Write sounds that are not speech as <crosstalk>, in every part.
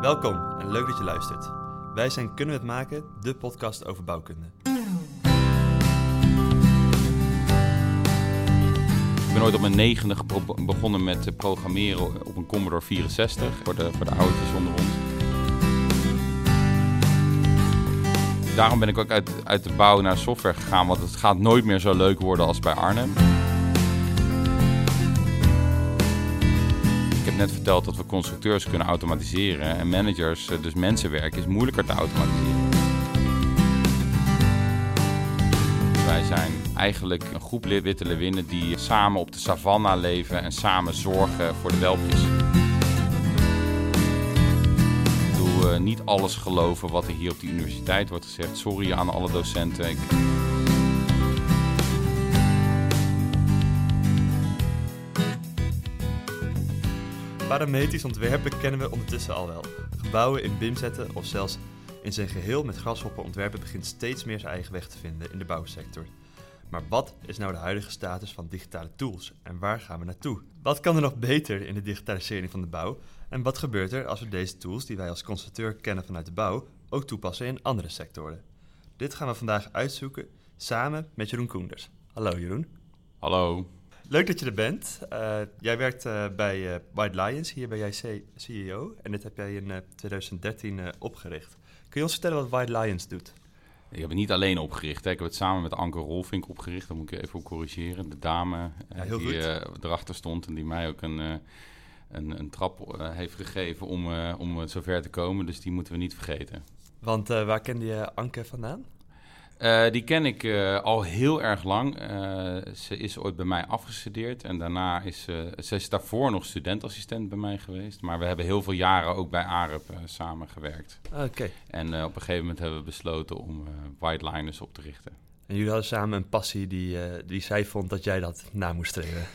Welkom en leuk dat je luistert. Wij zijn Kunnen we het maken, de podcast over bouwkunde. Ik ben ooit op mijn negende begonnen met programmeren op een Commodore 64 voor de, voor de oudjes onder ons. Daarom ben ik ook uit, uit de bouw naar software gegaan, want het gaat nooit meer zo leuk worden als bij Arnhem. Heb net verteld dat we constructeurs kunnen automatiseren en managers, eh, dus mensenwerk, is moeilijker te automatiseren. Wij zijn eigenlijk een groep witte leeuwinnen die samen op de savanna leven en samen zorgen voor de welpjes. Ik bedoel, eh, niet alles geloven wat er hier op de universiteit wordt gezegd. Sorry aan alle docenten. Parametrisch ontwerpen kennen we ondertussen al wel. Gebouwen in BIM zetten of zelfs in zijn geheel met grashopper ontwerpen begint steeds meer zijn eigen weg te vinden in de bouwsector. Maar wat is nou de huidige status van digitale tools en waar gaan we naartoe? Wat kan er nog beter in de digitalisering van de bouw? En wat gebeurt er als we deze tools die wij als constructeur kennen vanuit de bouw ook toepassen in andere sectoren? Dit gaan we vandaag uitzoeken samen met Jeroen Koenders. Hallo Jeroen. hallo. Leuk dat je er bent. Eh, jij werkt eh, bij eh, White Lions, hier ben jij C- CEO en dit heb jij in eh, 2013 eh, opgericht. Kun je ons vertellen wat White Lions doet? Ik heb het niet alleen opgericht. Hè. Ik heb het samen met Anke Rolfink opgericht. Daar moet ik even corrigeren. De dame Ja, die erachter stond en die mij ook een, een, een trap heeft gegeven om, om zover te komen. Dus die moeten we niet vergeten. Want waar kende je Anke vandaan? Eh, die ken ik eh, al heel erg lang. Eh, ze is ooit bij mij afgestudeerd en daarna is ze, ze is daarvoor nog studentassistent bij mij geweest. Maar we hebben heel veel jaren ook bij AREP eh, samen gewerkt. Oké. En op een gegeven moment hebben we besloten om White Liners op te richten. En jullie hadden samen een passie die, die zij vond dat jij dat na moest streven.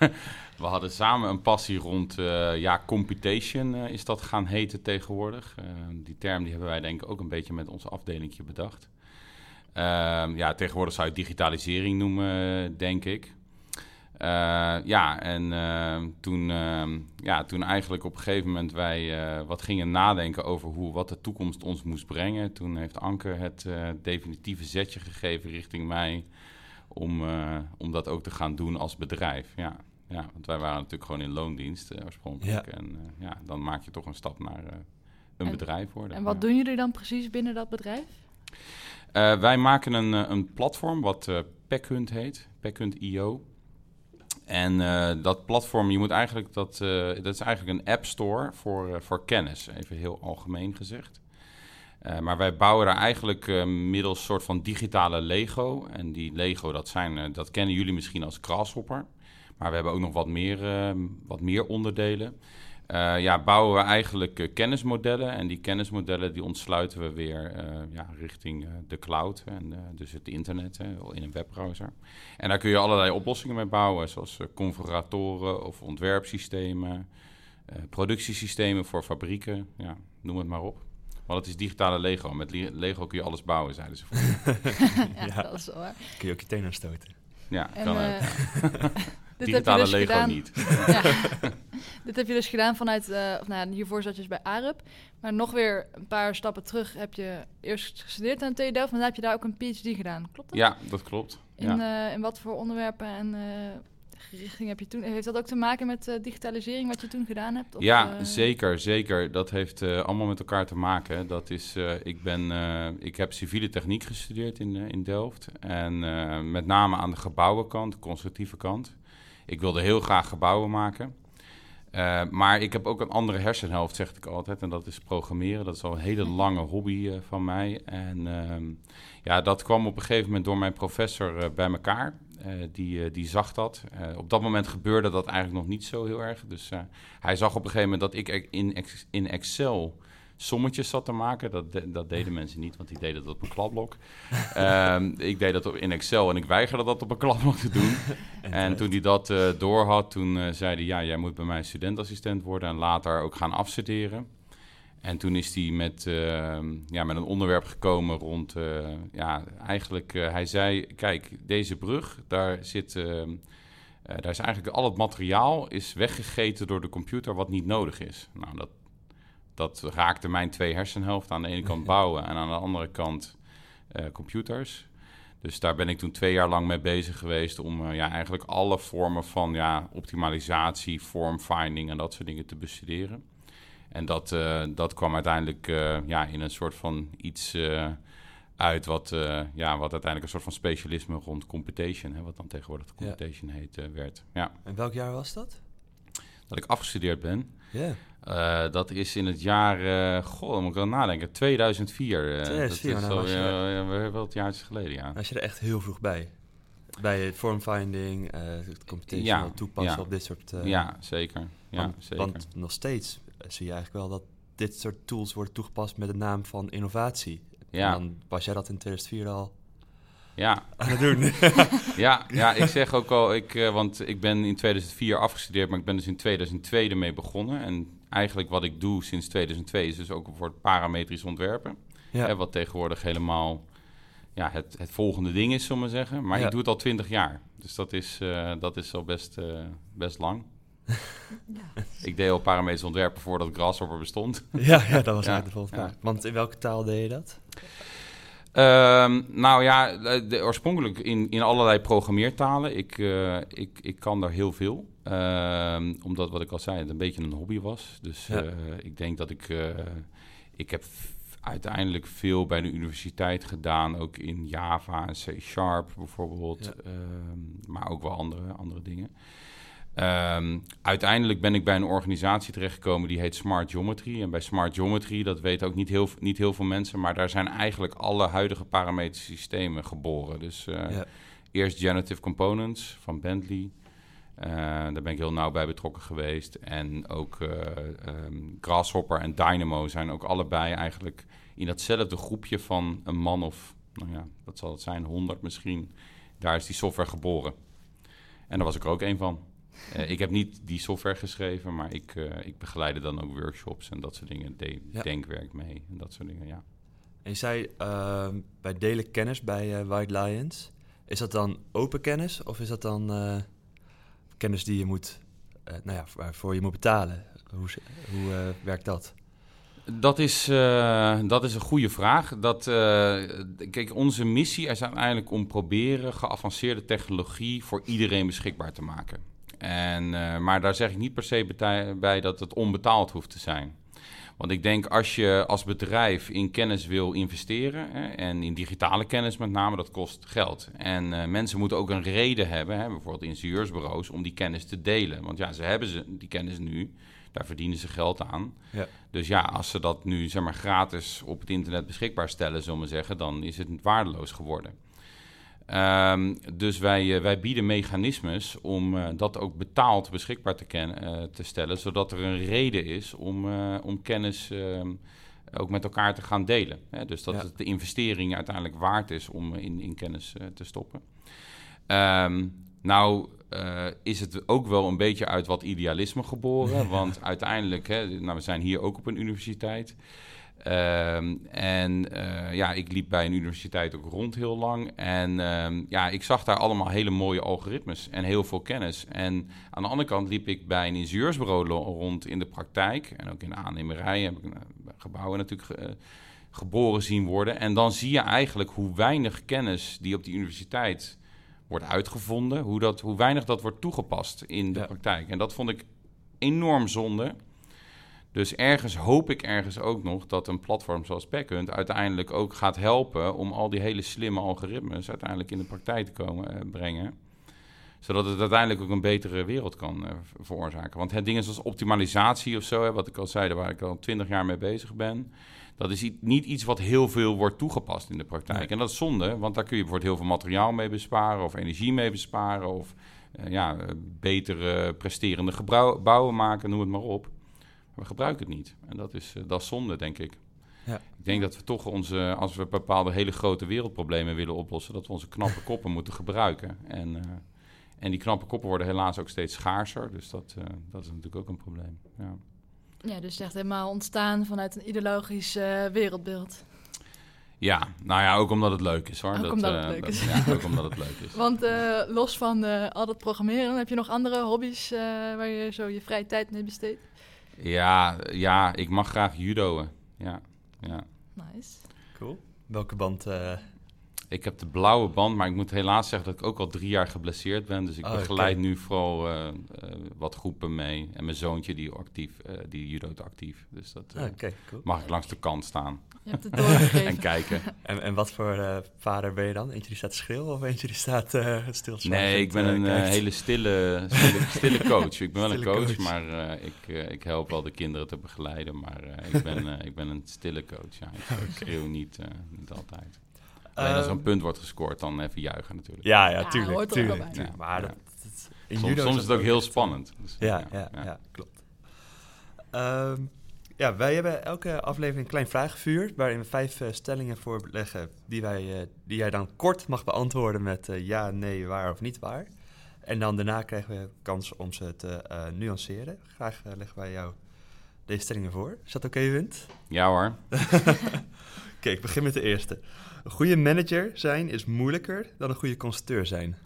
<laughs> We hadden samen een passie rond ja, computation is dat gaan heten tegenwoordig. Die term die hebben wij denk ik ook een beetje met ons afdelingje bedacht. Ehm, ja, tegenwoordig zou je het digitalisering noemen, denk ik. Eh, ja, en ehm, toen, ehm, ja, toen eigenlijk op een gegeven moment wij eh, wat gingen nadenken over hoe, wat de toekomst ons moest brengen. Toen heeft Anke het eh, definitieve zetje gegeven richting mij om, eh, om dat ook te gaan doen als bedrijf. Ja, ja, want wij waren natuurlijk gewoon in loondienst oorspronkelijk. Ja. En eh, ja, dan maak je toch een stap naar eh, een En- bedrijf worden. En wat Ja. doen jullie dan precies binnen dat bedrijf? Eh, wij maken een, eh, een platform wat eh Packhunt heet, Packhunt.io. En dat platform, je moet eigenlijk dat, dat is eigenlijk een app store voor, voor kennis, even heel algemeen gezegd. Maar wij bouwen daar eigenlijk middels een soort van digitale Lego. En die Lego, dat, zijn, dat kennen jullie misschien als Grasshopper. Maar we hebben ook nog wat meer, wat meer onderdelen. Eh, ja, bouwen we eigenlijk eh, kennismodellen. En die kennismodellen die ontsluiten we weer eh, ja, richting eh, de cloud. En, eh, dus het internet hè, in een webbrowser. En daar kun je allerlei oplossingen mee bouwen. Zoals configuratoren of ontwerpsystemen. eh, productiesystemen voor fabrieken. Ja, noem het maar op. Want het is digitale Lego. Met Lego kun je alles bouwen, zeiden ze. <laughs> ja, Ja. dat is wel waar. Kun je ook je tenen stoten? En, Ja, kan ook. <laughs> dit heb je Digitale dus Lego gedaan. niet. <laughs> Ja. <laughs> dit heb je dus gedaan vanuit, eh, of nou, hiervoor zat je dus bij AREP. Maar nog weer een paar stappen terug heb je eerst gestudeerd aan TU Delft. Maar dan heb je daar ook een PhD gedaan. Klopt dat? Ja, dat klopt. In, Ja. eh, in wat voor onderwerpen en eh, richting heb je toen? Heeft dat ook te maken met digitalisering wat je toen gedaan hebt? Of, ja, zeker, zeker. Dat heeft allemaal met elkaar te maken. Dat is, ik, ben, ik heb civiele techniek gestudeerd in, in Delft. En met name aan de gebouwenkant, de constructieve kant. Ik wilde heel graag gebouwen maken. Eh, maar ik heb ook een andere hersenhelft, zeg ik altijd. En dat is programmeren. Dat is al een hele lange hobby eh, van mij. En ehm, ja, dat kwam op een gegeven moment door mijn professor eh, bij elkaar. Die, die zag dat. Op dat moment gebeurde dat eigenlijk nog niet zo heel erg. Dus hij zag op een gegeven moment dat ik in, in Excel sommetjes zat te maken. Dat, de- dat deden mensen niet, want die deden dat op een kladblok. <laughs> Ehm, ik deed dat op- in Excel en ik weigerde dat op een kladblok te doen. <laughs> En toen hij dat eh door had, toen eh, zei hij... ja, jij moet bij mij studentassistent worden... en later ook gaan afstuderen. En toen is hij met, eh, ja, met een onderwerp gekomen rond... eh, ja, eigenlijk, eh, hij zei... kijk, deze brug, daar zit... eh, eh, daar is eigenlijk al het materiaal is weggegeten door de computer wat niet nodig is. Nou, dat, dat raakte mijn twee hersenhelften. Aan de ene kant <laughs> bouwen en aan de andere kant eh, computers. Dus daar ben ik toen twee jaar lang mee bezig geweest om eh, ja, eigenlijk alle vormen van ja, optimalisatie, formfinding en dat soort dingen te bestuderen. En dat, eh, dat kwam uiteindelijk ja, in een soort van iets uit wat, ja, wat uiteindelijk een soort van specialisme rond computation, hè, wat dan tegenwoordig Ja. computation heet, eh, werd. Ja, En welk jaar was dat? Dat ik afgestudeerd ben. Ja. Eh, dat is in het jaar, eh goh, dan moet ik wel nadenken, 2004. eh, 2004, dat is nou al was je- ja, ja, wel jaartjes geleden, ja. Als je er echt heel vroeg bij. Bij het formfinding, eh het computational Ja, toepassen ja. op dit soort... eh, ja, zeker. Ja, want, zeker. want nog steeds eh, zie je eigenlijk wel dat dit soort tools worden toegepast met de naam van innovatie. Ja. En dan was jij dat in 2004 al ja, aan het doen. <laughs> ja, ja, ik zeg ook al, ik, eh, want ik ben in 2004 afgestudeerd, maar ik ben dus in 2002 ermee begonnen. En eigenlijk wat ik doe sinds 2002 is dus ook voor het parametrisch ontwerpen. ja. Hè, wat tegenwoordig helemaal ja, het, het volgende ding is, zullen we zeggen. Maar Ja. ik doe het al 20 jaar. Dus dat is, eh, dat is al best, eh, best lang. <laughs> Ik deed al parametrisch ontwerpen voordat Grasshopper bestond. ja, ja, dat was <laughs> Ja, eigenlijk de volgende ja. vraag. Want in welke taal deed je dat? Ehm, nou ja, de, oorspronkelijk in, in allerlei programmeertalen. Ik, eh, ik, ik kan daar heel veel. Ehm, omdat, wat ik al zei, het een beetje een hobby was. Dus Ja. eh, ik denk dat ik... eh, ik heb uiteindelijk veel bij de universiteit gedaan. Ook in Java en C Sharp bijvoorbeeld. Ja. Ehm, maar ook wel andere, andere dingen. Ehm, uiteindelijk ben ik bij een organisatie terechtgekomen die heet Smart Geometry. En bij Smart Geometry, dat weten ook niet heel, niet heel veel mensen, maar daar zijn eigenlijk alle huidige parametrische systemen geboren. Dus eh, Ja. eerst Generative Components van Bentley. Eh, daar ben ik heel nauw bij betrokken geweest. En ook eh, ehm, Grasshopper en Dynamo zijn ook allebei eigenlijk in datzelfde groepje van een man of, nou ja, wat zal het zijn, 100 misschien. Daar is die software geboren. En daar was ik er ook een van. Eh, ik heb niet die software geschreven, maar ik, eh, ik begeleide dan ook workshops en dat soort dingen. Ja. denkwerk mee en dat soort dingen, ja. En je zei ehm, bij delen kennis bij eh, White Lions. Is dat dan open kennis of is dat dan kennis die je moet, nou ja, waarvoor je moet betalen? Hoe, hoe werkt dat? Dat is, dat is een goede vraag. Dat, kijk, onze missie is uiteindelijk om proberen geavanceerde technologie voor iedereen beschikbaar te maken. En, eh, maar daar zeg ik niet per se bij dat het onbetaald hoeft te zijn. Want ik denk als je als bedrijf in kennis wil investeren, hè, en in digitale kennis met name, dat kost geld. En eh, mensen moeten ook een reden hebben, hè, bijvoorbeeld ingenieursbureaus, om die kennis te delen. Want ja, ze hebben ze, die kennis nu, daar verdienen ze geld aan. Ja. Dus ja, als ze dat nu zeg maar, gratis op het internet beschikbaar stellen, zullen we zeggen, dan is het waardeloos geworden. Ehm, dus wij, eh, wij bieden mechanismes om eh, dat ook betaald beschikbaar te, ken- eh, te stellen, zodat er een reden is om, om kennis ehm, ook met elkaar te gaan delen. Hè? Dus dat Ja. het de investering uiteindelijk waard is om in, in kennis te stoppen. Ehm, nou is het ook wel een beetje uit wat idealisme geboren, <laughs> want uiteindelijk, hè, nou, we zijn hier ook op een universiteit. Ehm, en eh, ja, ik liep bij een universiteit ook rond heel lang. En ehm, ja, ik zag daar allemaal hele mooie algoritmes en heel veel kennis. En aan de andere kant liep ik bij een ingenieursbureau rond in de praktijk. En ook in de aannemerij heb ik eh, gebouwen natuurlijk eh, geboren zien worden. En dan zie je eigenlijk hoe weinig kennis die op die universiteit wordt uitgevonden, hoe, dat, hoe weinig dat wordt toegepast in de Ja. praktijk. En dat vond ik enorm zonde. Dus ergens hoop ik ergens ook nog dat een platform zoals Packhunt uiteindelijk ook gaat helpen om al die hele slimme algoritmes uiteindelijk in de praktijk te komen eh, brengen. Zodat het uiteindelijk ook een betere wereld kan eh, veroorzaken. Want het dingen zoals optimalisatie of zo, hè, wat ik al zei, waar ik al twintig jaar mee bezig ben. Dat is niet iets wat heel veel wordt toegepast in de praktijk. Nee. En dat is zonde, want daar kun je bijvoorbeeld heel veel materiaal mee besparen, of energie mee besparen, of eh, ja, betere presterende gebouwen maken, noem het maar op. We gebruiken het niet. En dat is, eh, dat is zonde, denk ik. Ja. Ik denk dat we toch onze, als we bepaalde hele grote wereldproblemen willen oplossen, dat we onze knappe <laughs> koppen moeten gebruiken. En, eh, en die knappe koppen worden helaas ook steeds schaarser. Dus dat, eh, dat is natuurlijk ook een probleem. Ja. Ja, dus echt helemaal ontstaan vanuit een ideologisch eh, wereldbeeld. ja, nou ja, ook omdat het leuk is hoor. Ook omdat het eh, leuk dat- is. Ja, ook omdat het leuk is. <laughs> Want eh, los van eh, al dat programmeren, heb je nog andere hobby's eh, waar je zo je vrije tijd mee besteedt? Ja, ja, ik mag graag judoën. Ja, ja. Nice. Cool. Welke band? eh, Ik heb de blauwe band, maar ik moet helaas zeggen dat ik ook al drie jaar geblesseerd ben. Dus ik Oh, begeleid nu vooral eh, eh, wat groepen mee. En mijn zoontje die actief, eh die judo't actief. Dus dat eh, ah, Oké, cool. mag ik langs de kant staan Je hebt het doorgegeven. en kijken. En, en wat voor eh, vader ben je dan? Eentje die staat te schreeuwen of eentje die staat eh stilzwijgend? Nee, ik ben eh, een eh, kijkt? hele stille, stille, stille coach. Ik ben wel een coach, coach. maar eh, ik, eh, ik help wel de kinderen te begeleiden. Maar eh, ik, ben, eh, ik ben een stille coach. Ja. Ik <laughs> schreeuw niet, eh, niet altijd. Alleen als er een punt wordt gescoord, dan even juichen natuurlijk. Ja, ja, Ja, tuurlijk. hoort ook wel tuurlijk. Ja, Maar ja. dat, Soms, is het ook heel spannend. Dus, Ja, ja, ja, klopt. Ehm, ja, wij hebben elke aflevering een klein vragenvuur... waarin we vijf eh, stellingen voorleggen... Die, wij, eh, die jij dan kort mag beantwoorden met eh, ja, nee, waar of niet waar. En dan daarna krijgen we kans om ze te nuanceren. Graag leggen wij jou deze stellingen voor. Is dat oké, Wint? Ja hoor. <laughs> Oké, ik begin met de eerste. Een goede manager zijn is moeilijker dan een goede constructeur zijn.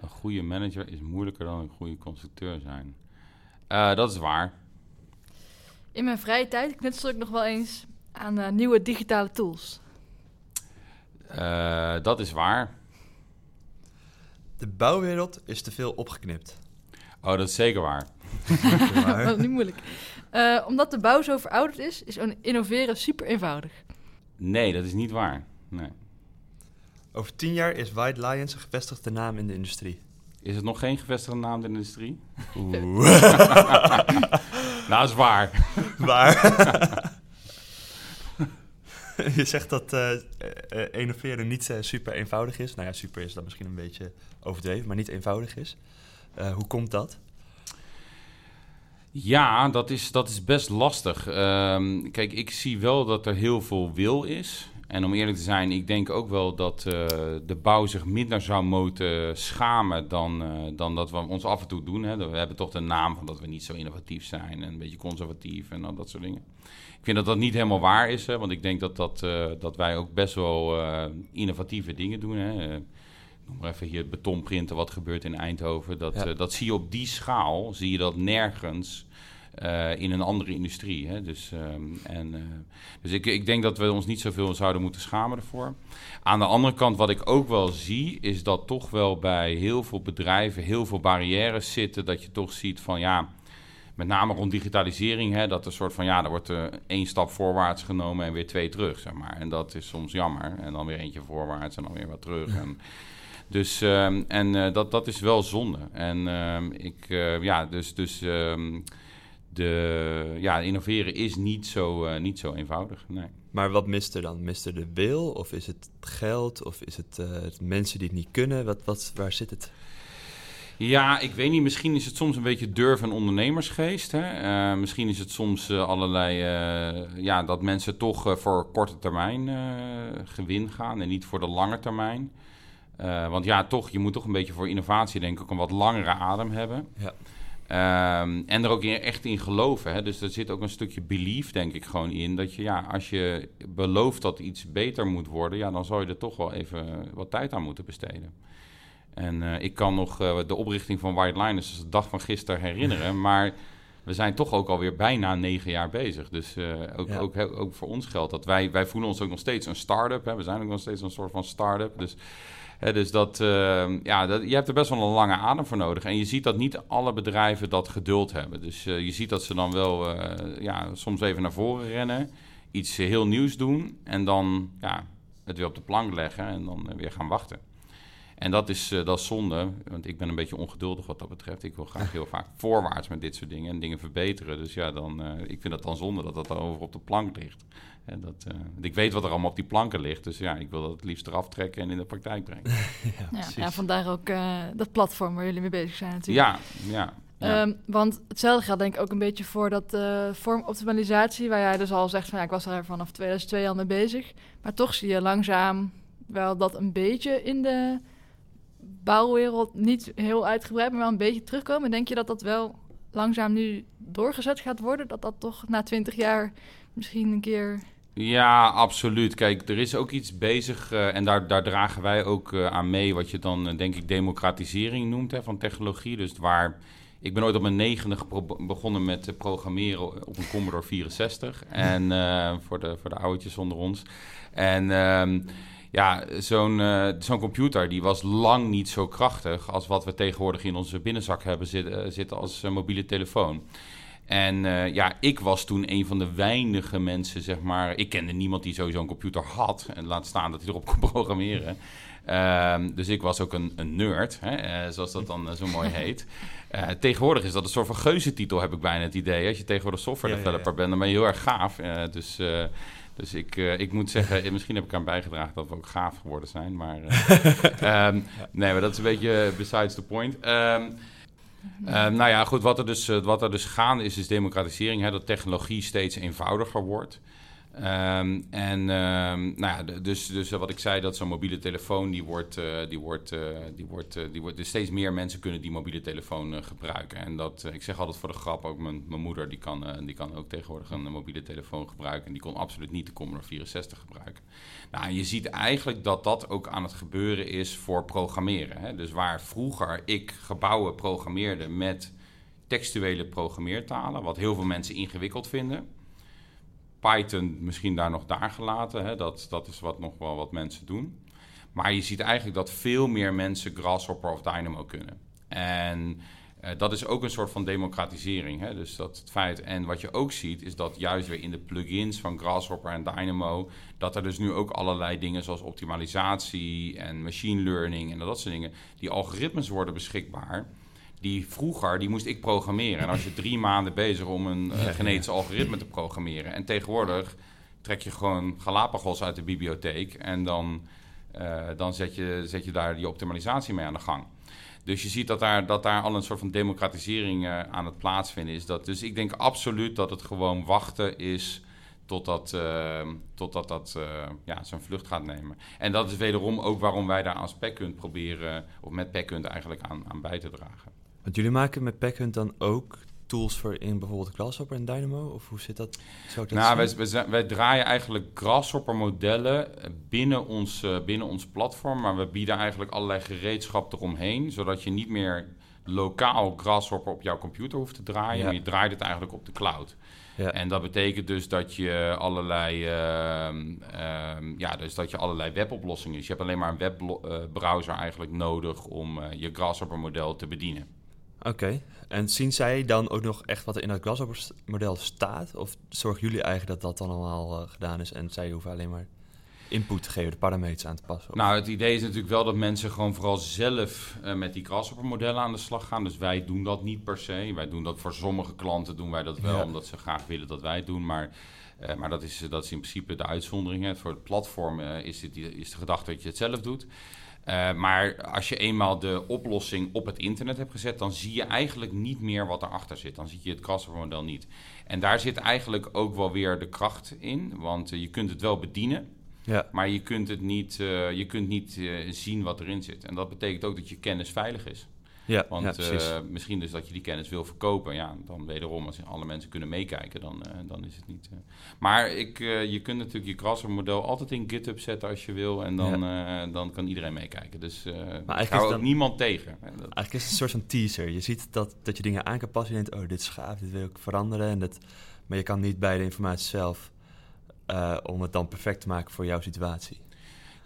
Een goede manager is moeilijker dan een goede constructeur zijn. Dat is waar. In mijn vrije tijd knutsel ik nog wel eens aan eh, nieuwe digitale tools. Eh, dat is waar. De bouwwereld is te veel opgeknipt. Oh, dat is zeker waar. Maar- <laughs> Dat is niet moeilijk. Eh, omdat de bouw zo verouderd is, is innoveren super eenvoudig. Nee, dat is niet waar. Nee. Over tien jaar is White Lions een gevestigde naam in de industrie. Is het nog geen gevestigde naam in de industrie? <laughs> <laughs> Oeh. Nou, dat is waar. <laughs> Waar? <laughs> Je zegt dat eh, innoveren niet eh, super eenvoudig is. Nou ja, super is dan misschien een beetje overdreven, maar niet eenvoudig is. Hoe komt dat? Ja, dat is, dat is best lastig. Ehm, kijk, ik zie wel dat er heel veel wil is. En om eerlijk te zijn, ik denk ook wel dat eh, de bouw zich minder zou moeten schamen dan, eh, dan dat we ons af en toe doen. Hè. We hebben toch de naam van dat we niet zo innovatief zijn en een beetje conservatief en al dat soort dingen. Ik vind dat dat niet helemaal waar is, hè, want ik denk dat, dat, eh, dat wij ook best wel innovatieve dingen doen. Hè. Noem maar even hier het betonprinten wat gebeurt in Eindhoven. Dat, Ja. dat zie je op die schaal, zie je dat nergens eh, in een andere industrie. Hè? Dus, ehm, en, eh, dus ik, ik denk dat we ons niet zoveel zouden moeten schamen ervoor. Aan de andere kant, wat ik ook wel zie, is dat toch wel bij heel veel bedrijven heel veel barrières zitten. Dat je toch ziet van ja. Met name rond digitalisering, hè, dat er soort van ja, er wordt eh, één stap voorwaarts genomen en weer twee terug, zeg maar. En dat is soms jammer. En dan weer eentje voorwaarts en dan weer wat terug. En, dus ehm, en dat, dat is wel zonde. En ehm, ik, ja, dus, dus de, ja, innoveren is niet zo, eh, niet zo eenvoudig. Nee. Maar wat mist er dan? Mist er de wil? Of is het geld? Of is het eh, het mensen die het niet kunnen? Wat, wat, waar zit het? Ja, ik weet niet. Misschien is het soms een beetje durf en ondernemersgeest. Hè? Eh, misschien is het soms allerlei... ja, dat mensen toch voor korte termijn gewin gaan en niet voor de lange termijn. Want ja, toch, je moet toch een beetje voor innovatie denk ik ook een wat langere adem hebben. Ja. Ehm, en er ook in- echt in geloven. Hè? Dus er zit ook een stukje belief, denk ik, gewoon in. Dat je, ja, als je belooft dat iets beter moet worden, ja, dan zou je er toch wel even wat tijd aan moeten besteden. En eh, ik kan nog eh, de oprichting van White Liners, dus de dag van gisteren, herinneren. <laughs> Maar we zijn toch ook alweer bijna negen jaar bezig. Dus eh, ook, Ja. ook, ook voor ons geldt dat wij, wij voelen ons ook nog steeds een start-up. Hè? We zijn ook nog steeds een soort van start-up. Dus, dus dat, eh, ja, dat, je hebt er best wel een lange adem voor nodig. En je ziet dat niet alle bedrijven dat geduld hebben. Dus eh, je ziet dat ze dan wel eh, ja, soms even naar voren rennen, iets heel nieuws doen en dan ja, het weer op de plank leggen en dan eh, weer gaan wachten. En dat is, dat is zonde, want ik ben een beetje ongeduldig wat dat betreft. Ik wil graag <laughs> heel vaak voorwaarts met dit soort dingen en dingen verbeteren. Dus ja, dan, ik vind het dan zonde dat dat dan over op de plank ligt. En dat, eh, want ik weet wat er allemaal op die planken ligt, dus ja, ik wil dat het liefst eraf trekken en in de praktijk brengen. <laughs> ja, Ja, ja, vandaar ook eh, dat platform waar jullie mee bezig zijn natuurlijk. Ja, ja. ja. Ehm, want hetzelfde geldt denk ik ook een beetje voor dat eh vormoptimalisatie, waar jij dus al zegt van ja, ik was er vanaf 2002 al mee bezig. Maar toch zie je langzaam wel dat een beetje in de bouwwereld niet heel uitgebreid, maar wel een beetje terugkomen. Denk je dat dat wel langzaam nu doorgezet gaat worden? Dat dat toch na 20 jaar misschien een keer... Ja, absoluut. Kijk, er is ook iets bezig eh, en daar, daar dragen wij ook eh, aan mee, wat je dan eh, denk ik democratisering noemt hè, van technologie. Dus waar Ik ben ooit op mijn negende begonnen met programmeren op een Commodore 64. <laughs> En voor, de, voor de oudjes onder ons. En ehm, ja, zo'n zo'n computer die was lang niet zo krachtig als wat we tegenwoordig in onze binnenzak hebben zitten, zitten als mobiele telefoon. En uh, ja, ik was toen een van de weinige mensen, zeg maar. Ik kende niemand die sowieso een computer had. En laat staan dat hij erop <laughs> kon programmeren. Uh, dus ik was ook een, een nerd, hè, uh, zoals dat dan uh, zo mooi <laughs> heet. tegenwoordig is dat een soort van geuzetitel, heb ik bijna het idee. Als je tegenwoordig software developer ja, ja, bent, dan ben je heel erg gaaf. dus dus ik, ik moet zeggen, misschien heb ik aan bijgedragen dat we ook gaaf geworden zijn. Maar, um, <laughs> nee, maar dat is een beetje besides the point. Um, uh, nou ja, goed, wat er dus, uh, wat er dus gaande is, is democratisering. Hè, dat technologie steeds eenvoudiger wordt. Um, en um, nou ja, dus, dus wat ik zei, dat zo'n mobiele telefoon, die wordt, uh, die wordt, die wordt, die wordt, dus steeds meer mensen kunnen die mobiele telefoon gebruiken. En dat, ik zeg altijd voor de grap, ook mijn, mijn moeder, die kan, die kan ook tegenwoordig een mobiele telefoon gebruiken. En die kon absoluut niet de Commodore 64 gebruiken. Nou, je ziet eigenlijk dat dat ook aan het gebeuren is voor programmeren. Hè? Dus waar vroeger ik gebouwen programmeerde met textuele programmeertalen, wat heel veel mensen ingewikkeld vinden Python misschien daar nog daar gelaten. Hè? Dat, dat is wat nog wel wat mensen doen. Maar je ziet eigenlijk dat veel meer mensen Grasshopper of Dynamo kunnen. En dat is ook een soort van democratisering. Hè? Dus dat het feit. En wat je ook ziet, is dat juist weer in de plugins van Grasshopper en Dynamo. dat er dus nu ook allerlei dingen zoals optimalisatie en machine learning en dat soort dingen. die algoritmes worden beschikbaar die vroeger, die moest ik programmeren. En als je drie maanden bezig om een uh, genetisch algoritme te programmeren. En tegenwoordig trek je gewoon Galapagos uit de bibliotheek. En dan, uh, dan zet, je, zet je daar die optimalisatie mee aan de gang. Dus je ziet dat daar, dat daar al een soort van democratisering uh, aan het plaatsvinden is. Dat, dus ik denk absoluut dat het gewoon wachten is totdat, uh, totdat dat uh, ja, zijn vlucht gaat nemen. En dat is wederom ook waarom wij daar als PackHunt proberen, of met PackHunt eigenlijk aan, aan bij te dragen. Want jullie maken met PackHunt dan ook tools voor in bijvoorbeeld Grasshopper en Dynamo? Of hoe zit dat? Zou dat nou, wij, wij, draaien eigenlijk Grasshopper-modellen binnen ons, uh, binnen ons platform. Maar we bieden eigenlijk allerlei gereedschap eromheen. Zodat je niet meer lokaal Grasshopper op jouw computer hoeft te draaien. Ja. Maar je draait het eigenlijk op de cloud. Ja. En dat betekent dus dat je allerlei, uh, uh, ja, dus dat je allerlei weboplossingen... Dus je hebt alleen maar een webbrowser eigenlijk nodig om uh, je Grasshopper-model te bedienen. Oké, en zien zij dan ook nog echt wat er in dat Grasshopper-model staat? Of zorgen jullie eigenlijk dat dat dan allemaal uh, gedaan is en zij hoeven alleen maar input te geven, de parameters aan te passen? Nou, het idee is natuurlijk wel dat mensen gewoon vooral zelf uh, met die Grasshopper-modellen aan de slag gaan. Dus wij doen dat niet per se. Wij doen dat voor sommige klanten doen wij dat wel, ja. omdat ze graag willen dat wij het doen. Maar, uh, maar dat, is, dat is in principe de uitzondering. Hè. Voor het platform is, het, is de gedachte dat je het zelf doet. Uh, maar als je eenmaal de oplossing op het internet hebt gezet, dan zie je eigenlijk niet meer wat erachter zit. Dan zie je het Grasshopper-model niet. En daar zit eigenlijk ook wel weer de kracht in, want uh, je kunt het wel bedienen. Ja. Maar je kunt, het niet, uh, je kunt niet zien wat erin zit. En dat betekent ook dat je kennis veilig is. Ja, Want ja, uh, misschien dus dat je die kennis wil verkopen. Ja, dan wederom, als alle mensen kunnen meekijken, dan, uh, dan is het niet... Uh. Maar ik, je kunt natuurlijk je Grasshopper-model altijd in GitHub zetten als je wil. En dan, ja. dan kan iedereen meekijken. Dus maar ik hou ook niemand tegen. Dat... Eigenlijk is het een soort van teaser. Je ziet dat, dat je dingen aan kan passen. Je denkt, oh, dit is gaaf, dit wil ik veranderen. En dat, maar je kan niet bij de informatie zelf... om het dan perfect te maken voor jouw situatie.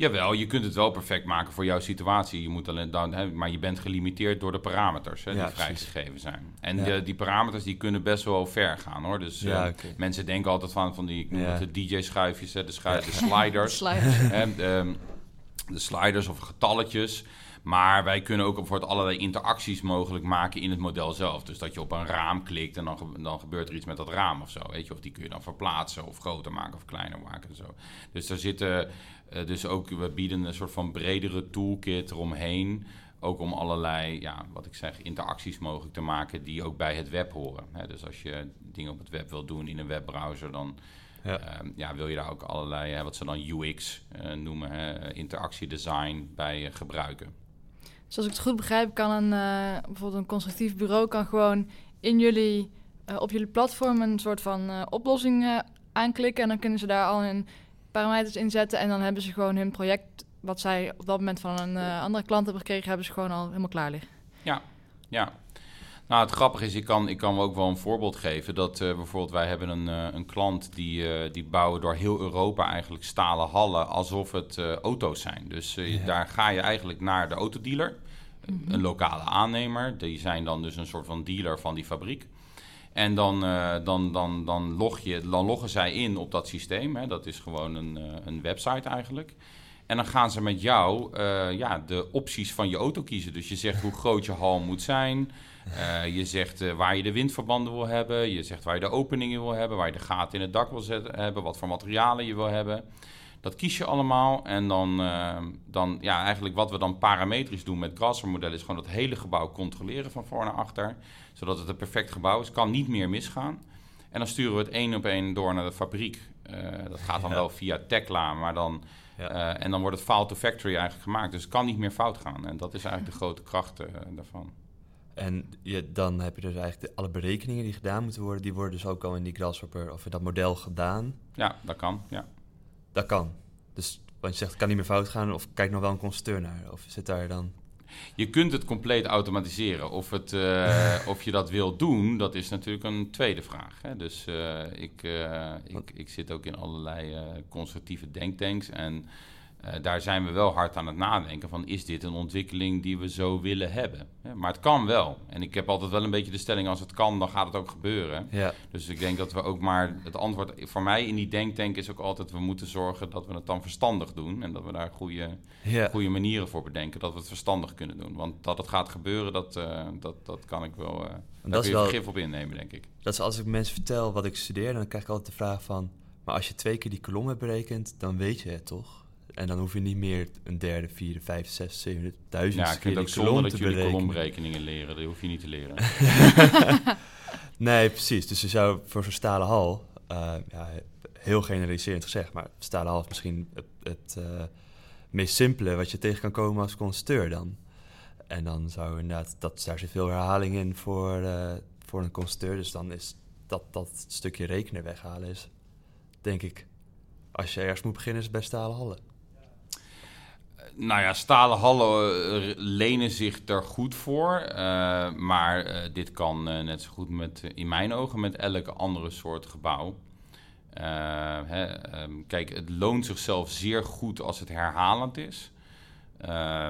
Jawel, je kunt het wel perfect maken voor jouw situatie. Je moet alleen dan, hè, maar je bent gelimiteerd door de parameters hè, die ja, vrijgegeven zijn. En ja. de, die parameters die kunnen best wel ver gaan hoor. Dus ja, uh, okay. mensen denken altijd van, van die, ik noem het de DJ-schuifjes, de, schu de sliders. <laughs> de, sliders. <laughs> De, de sliders of getalletjes. Maar wij kunnen ook bijvoorbeeld allerlei interacties mogelijk maken in het model zelf. Dus dat je op een raam klikt en dan, dan gebeurt er iets met dat raam of zo. Weet je? Of die kun je dan verplaatsen of groter maken of kleiner maken. En zo. Dus er zitten uh, dus ook, we bieden een soort van bredere toolkit eromheen. Ook om allerlei, ja, wat ik zeg, interacties mogelijk te maken die ook bij het web horen. Hè, dus als je dingen op het web wil doen in een webbrowser, dan ja. Uh, ja wil je daar ook allerlei, hè, wat ze dan UX uh, noemen, hè, interactiedesign bij gebruiken. Dus als ik het goed begrijp, kan een, bijvoorbeeld een constructief bureau kan gewoon in jullie, op jullie platform een soort van oplossing aanklikken. En dan kunnen ze daar al een parameters inzetten. En dan hebben ze gewoon hun project, wat zij op dat moment van een uh, andere klant hebben gekregen, hebben ze gewoon al helemaal klaar liggen. Ja, ja. Nou, het grappige is, ik kan, ik kan ook wel een voorbeeld geven. Dat uh, bijvoorbeeld wij hebben een, uh, een klant die, uh, die bouwen door heel Europa eigenlijk stalen hallen alsof het auto's zijn. Dus ja. daar ga je eigenlijk naar de autodealer, mm -hmm. een lokale aannemer. Die zijn dan dus een soort van dealer van die fabriek. En dan, dan, dan, dan, log je, dan loggen zij in op dat systeem. Hè. Dat is gewoon een, een website eigenlijk. En dan gaan ze met jou ja, de opties van je auto kiezen. Dus je zegt hoe groot je hal moet zijn. Je zegt waar je de windverbanden wil hebben. Je zegt waar je de openingen wil hebben. Waar je de gaten in het dak wil zetten, hebben. Wat voor materialen je wil hebben. Dat kies je allemaal. En dan, uh, dan ja, eigenlijk wat we dan parametrisch doen met Grasser-model... is gewoon dat hele gebouw controleren van voor naar achter. Zodat het een perfect gebouw is. Kan niet meer misgaan. En dan sturen we het één op één door naar de fabriek. dat gaat dan ja. wel via Tekla, maar dan... Ja. en dan wordt het file to factory eigenlijk gemaakt. Dus het kan niet meer fout gaan. En dat is eigenlijk de grote kracht daarvan. En je, dan heb je dus eigenlijk de, alle berekeningen die gedaan moeten worden, die worden dus ook al in die Grasshopper of in dat model gedaan. Ja, dat kan. Ja. Dat kan. Dus want je zegt, het kan niet meer fout gaan, of kijk nog wel een constructeur naar, of zit daar dan... Je kunt het compleet automatiseren. Of, het, uh, <laughs> of je dat wil doen, dat is natuurlijk een tweede vraag. Hè? Dus uh, ik, uh, ik, ik zit ook in allerlei constructieve denktanks en uh, daar zijn we wel hard aan het nadenken van is dit een ontwikkeling die we zo willen hebben. Ja, maar het kan wel. En ik heb altijd wel een beetje de stelling als het kan, dan gaat het ook gebeuren. Ja. Dus ik denk dat we ook maar het antwoord voor mij in die denktank is ook altijd we moeten zorgen dat we het dan verstandig doen en dat we daar goede, ja. goede manieren voor bedenken dat we het verstandig kunnen doen. Want dat het gaat gebeuren, dat, uh, dat, dat kan ik wel. Uh, daar dat kun je wel, vergif op innemen, denk ik. Dat is als ik mensen vertel wat ik studeer, dan krijg ik altijd de vraag van, maar als je twee keer die kolom hebt berekend, dan weet je het toch? En dan hoef je niet meer een derde, vierde, vijfde, zes, zeven, duizend Ja, je kunt ook zonder dat jullie kolomberekeningen leren. Dat hoef je niet te leren. <laughs> <laughs> nee, precies. Dus je zou voor zo'n stalen hal, uh, ja, heel generaliserend gezegd, maar stalen hal is misschien het, het uh, meest simpele wat je tegen kan komen als constructeur dan. En dan zou inderdaad, dat, daar zit veel herhaling in voor, uh, voor een constructeur. Dus dan is dat, dat stukje rekenen weghalen is, denk ik, als je ergens moet beginnen, is het bij stalen hallen nou ja, stalen hallen eh, lenen zich er goed voor. Uh, maar uh, dit kan net zo goed met, in mijn ogen met elke andere soort gebouw. Hè, um, kijk, het loont zichzelf zeer goed als het herhalend is.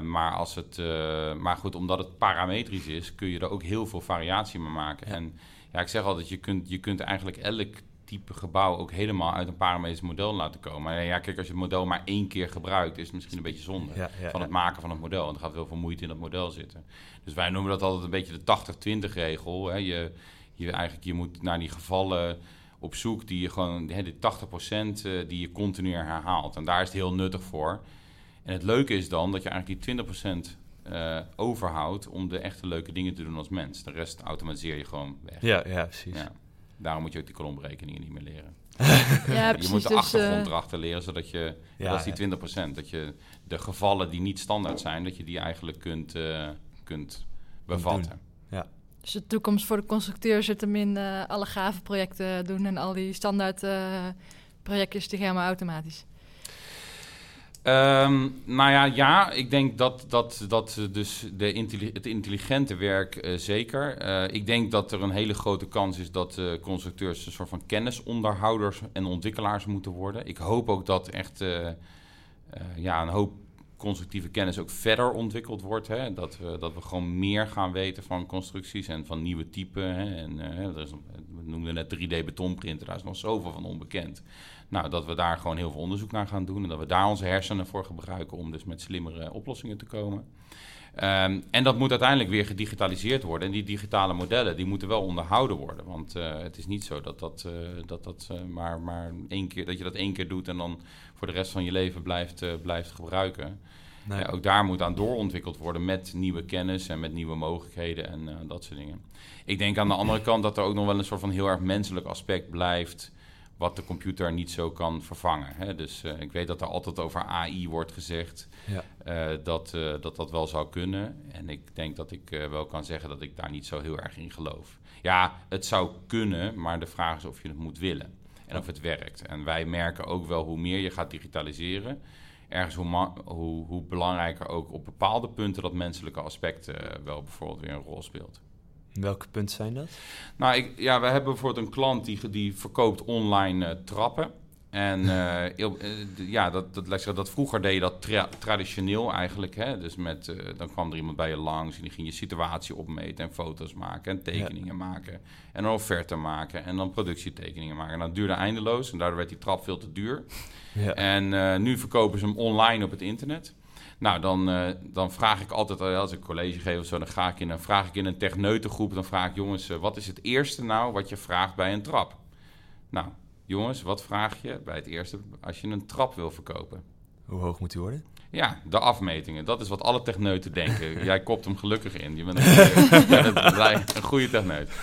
maar, als het, maar goed, omdat het parametrisch is, kun je er ook heel veel variatie mee maken. Ja. En ja, ik zeg altijd, je kunt, je kunt eigenlijk elk type gebouw ook helemaal uit een parametrisch model laten komen. Maar ja, kijk, als je het model maar één keer gebruikt, is het misschien een beetje zonde ja, ja, van het maken van het model. Want er gaat heel veel moeite in dat model zitten. Dus wij noemen dat altijd een beetje de 80-20 regel. Hè. Je, je, eigenlijk, je moet naar die gevallen op zoek die je gewoon, hè, die 80% eh, die je continu herhaalt. En daar is het heel nuttig voor. En het leuke is dan dat je eigenlijk die 20% uh, eh, overhoudt om de echte leuke dingen te doen als mens. De rest automatiseer je gewoon weg. Ja, ja precies. Ja. Daarom moet je ook die kolomberekeningen niet meer leren. <laughs> ja, je moet de dus, achtergrond uh, erachter leren, zodat je, ja, dat is die 20%, dat je de gevallen die niet standaard zijn, dat je die eigenlijk kunt, uh, kunt bevatten. Ja. Dus de toekomst voor de constructeur zit hem in uh, alle gave projecten doen en al die standaard projectjes te gaan maar automatisch. Um, nou ja, ja, ik denk dat, dat, dat dus de het intelligente werk uh, zeker. Uh, ik denk dat er een hele grote kans is dat uh, constructeurs een soort van kennisonderhouders en ontwikkelaars moeten worden. Ik hoop ook dat echt ja, een hoop constructieve kennis ook verder ontwikkeld wordt. Hè? Dat, we, dat we gewoon meer gaan weten van constructies en van nieuwe typen. Hè? En, er is, we noemden net 3D-betonprinter, daar is nog zoveel van onbekend. Nou, dat we daar gewoon heel veel onderzoek naar gaan doen. En dat we daar onze hersenen voor gebruiken om dus met slimmere oplossingen te komen. Um, en dat moet uiteindelijk weer gedigitaliseerd worden. En die digitale modellen die moeten wel onderhouden worden. Want uh, het is niet zo dat, dat, uh, dat, dat maar, maar één keer, dat je dat één keer doet en dan voor de rest van je leven blijft, blijft gebruiken. Nee. ook daar moet aan doorontwikkeld worden met nieuwe kennis en met nieuwe mogelijkheden en dat soort dingen. Ik denk aan de andere kant dat er ook nog wel een soort van heel erg menselijk aspect blijft wat de computer niet zo kan vervangen. Hè? Dus uh, ik weet dat er altijd over AI wordt gezegd ja. uh, dat, uh, dat dat wel zou kunnen. En ik denk dat ik wel kan zeggen dat ik daar niet zo heel erg in geloof. Ja, het zou kunnen, maar de vraag is of je het moet willen en of het werkt. En wij merken ook wel hoe meer je gaat digitaliseren, ergens hoe, hoe, hoe belangrijker ook op bepaalde punten dat menselijke aspect wel bijvoorbeeld weer een rol speelt. Welke punten zijn dat? Nou, ik, ja, we hebben bijvoorbeeld een klant die, die verkoopt online eh, trappen. En eh, eh, ja, dat, dat, dat vroeger deed je dat tra- traditioneel eigenlijk. Hè? Dus met, eh, dan kwam er iemand bij je langs en die ging je situatie opmeten en foto's maken en tekeningen maken. En een offerte maken en dan productietekeningen maken. En dat duurde eindeloos en daardoor werd die trap veel te duur. Ja. En nu verkopen ze hem online op het internet. Nou, dan, dan vraag ik altijd, als ik college geef of zo, dan, ga ik in, dan vraag ik in een techneutengroep, dan vraag ik, jongens, wat is het eerste nou wat je vraagt bij een trap? Nou, jongens, wat vraag je bij het eerste als je een trap wil verkopen? Hoe hoog moet die worden? Ja, de afmetingen. Dat is wat alle techneuten denken. <laughs> Jij kopt hem gelukkig in. Je bent een <laughs> goede, een goede techneut. <laughs>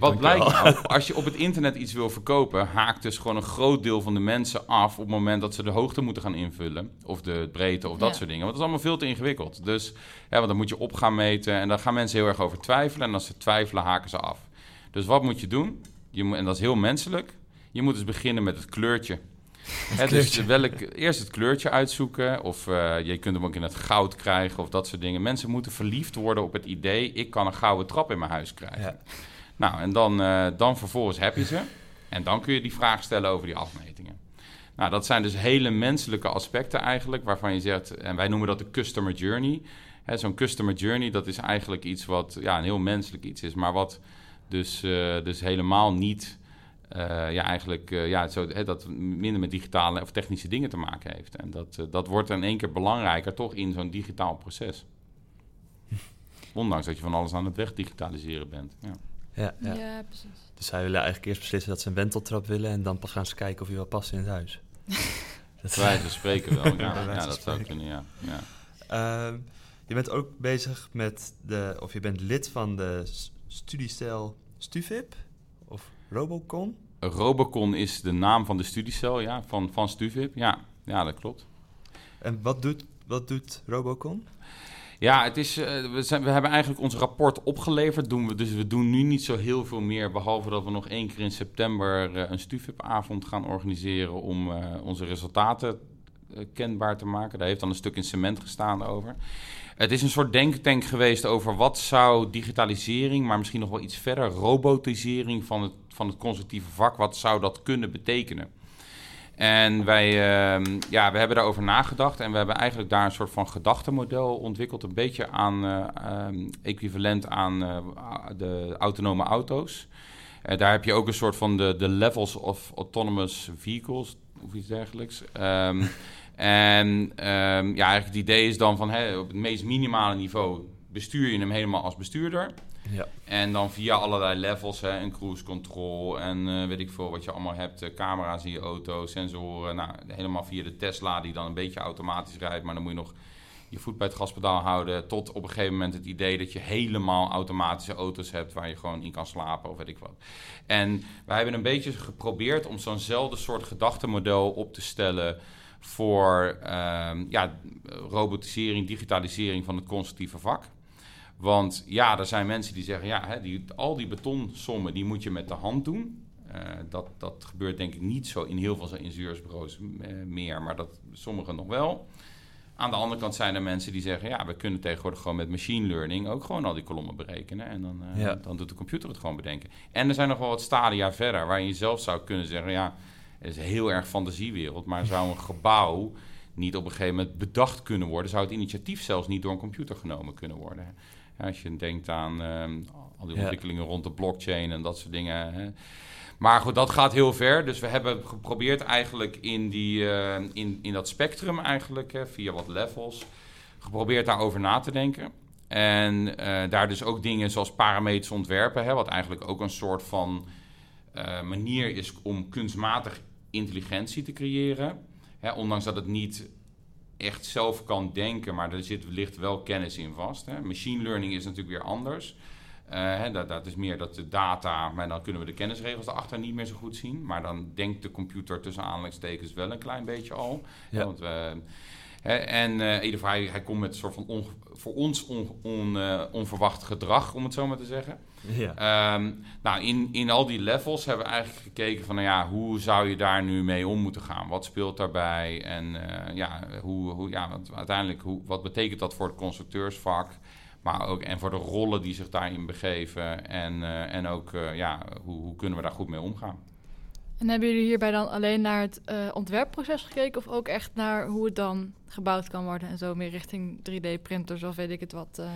Wat blijkt nou? Als je op het internet iets wil verkopen, haakt dus gewoon een groot deel van de mensen af op het moment dat ze de hoogte moeten gaan invullen. Of de breedte of dat Ja. soort dingen. Want dat is allemaal veel te ingewikkeld. Dus ja, want dan moet je op gaan meten en daar gaan mensen heel erg over twijfelen. En als ze twijfelen, haken ze af. Dus wat moet je doen? Je moet, en dat is heel menselijk. Je moet dus beginnen met het kleurtje. Hè, dus welk, eerst het kleurtje uitzoeken. Of eh, je kunt hem ook in het goud krijgen of dat soort dingen. Mensen moeten verliefd worden op het idee... ik kan een gouden trap in mijn huis krijgen. Ja. Nou, en dan, eh, dan vervolgens heb je ze. En dan kun je die vraag stellen over die afmetingen. Nou, dat zijn dus hele menselijke aspecten eigenlijk... waarvan je zegt, en wij noemen dat de customer journey... Zo'n customer journey, dat is eigenlijk iets wat ja, een heel menselijk iets is... maar wat dus, eh, dus helemaal niet... eh, ja, eigenlijk uh, ja, zo, hè, dat minder met digitale of technische dingen te maken heeft. En dat, uh, dat wordt in één keer belangrijker toch in zo'n digitaal proces. <laughs> Ondanks dat je van alles aan het wegdigitaliseren bent. Ja. Ja, ja. Ja, precies. Dus zij willen eigenlijk eerst beslissen dat ze een wenteltrap willen en dan pas gaan ze kijken of hij wel past in het huis. <laughs> dat wij ze spreken wel. Ja, <laughs> Ja, ja dat zou kunnen, ja. ja. Uh, je bent ook bezig met de, of je bent lid van de studiestijl Stuvip of Robocon? Robocon is de naam van de studiecel, ja, van, van Stuvip. Ja, ja, dat klopt. En wat doet, wat doet Robocon? Ja, het is, uh, we, zijn, we hebben eigenlijk ons rapport opgeleverd. Doen we, dus we doen nu niet zo heel veel meer. Behalve dat we nog één keer in september uh, een Stuvip-avond gaan organiseren om uh, onze resultaten kenbaar te maken. Daar heeft dan een stuk in cement gestaan over. Het is een soort denktank geweest over wat zou digitalisering, maar misschien nog wel iets verder, robotisering van het, van het constructieve vak, wat zou dat kunnen betekenen? En wij, uh, ja, we hebben daarover nagedacht en we hebben eigenlijk daar een soort van gedachtenmodel ontwikkeld, een beetje aan uh, um, equivalent aan uh, de autonome auto's. Uh, daar heb je ook een soort van de, de levels of autonomous vehicles of iets dergelijks. Um, en um, ja, eigenlijk het idee is dan van hè, op het meest minimale niveau bestuur je hem helemaal als bestuurder. Ja. En dan via allerlei levels, hè, een cruise control en uh, weet ik veel wat je allemaal hebt. Uh, camera's in je auto, sensoren. Nou, helemaal via de Tesla die dan een beetje automatisch rijdt. Maar dan moet je nog je voet bij het gaspedaal houden. Tot op een gegeven moment het idee dat je helemaal automatische auto's hebt waar je gewoon in kan slapen of weet ik wat. En wij hebben een beetje geprobeerd om zo'nzelfde soort gedachtenmodel op te stellen voor um, ja, robotisering, digitalisering van het constructieve vak. Want ja, er zijn mensen die zeggen, ja, hè, die, al die betonsommen die moet je met de hand doen. Uh, dat, dat gebeurt denk ik niet zo in heel veel ingenieursbureaus uh, meer, maar dat sommigen nog wel. Aan de andere kant zijn er mensen die zeggen, ja, we kunnen tegenwoordig gewoon met machine learning ook gewoon al die kolommen berekenen. En dan, uh, ja. dan doet de computer het gewoon bedenken. En er zijn nog wel wat stadia verder waar je zelf zou kunnen zeggen, ja, het is heel erg fantasiewereld, maar zou een gebouw niet op een gegeven moment bedacht kunnen worden? Zou het initiatief zelfs niet door een computer genomen kunnen worden? Ja, als je denkt aan um, al die ontwikkelingen ja. rond de blockchain en dat soort dingen. Hè. Maar goed, dat gaat heel ver. Dus we hebben geprobeerd eigenlijk in, die, uh, in, in dat spectrum eigenlijk, hè, via wat levels, geprobeerd daarover na te denken. En uh, daar dus ook dingen zoals parameters ontwerpen, hè, wat eigenlijk ook een soort van uh, manier is om kunstmatig intelligentie te creëren. Hè, ondanks dat het niet echt zelf kan denken, maar er zit wellicht wel kennis in vast. Hè. Machine learning is natuurlijk weer anders. Uh, hè, dat, dat, is meer dat de data, maar dan kunnen we de kennisregels erachter niet meer zo goed zien. Maar dan denkt de computer tussen aanhalingstekens wel een klein beetje al. Ja. Want, uh, en uh, ieder geval, hij, hij komt met een soort van voor ons on, on, onverwacht gedrag, om het zo maar te zeggen. Ja. Um, nou, in, in al die levels hebben we eigenlijk gekeken van, nou ja, hoe zou je daar nu mee om moeten gaan? Wat speelt daarbij? En uh, ja, hoe, hoe, ja, want uiteindelijk, hoe, wat betekent dat voor het constructeursvak? Maar ook, en voor de rollen die zich daarin begeven. En, eh, en ook, eh, ja, hoe, hoe kunnen we daar goed mee omgaan? En hebben jullie hierbij dan alleen naar het uh, ontwerpproces gekeken of ook echt naar hoe het dan gebouwd kan worden en zo meer richting 3D-printers of weet ik het wat? Uh...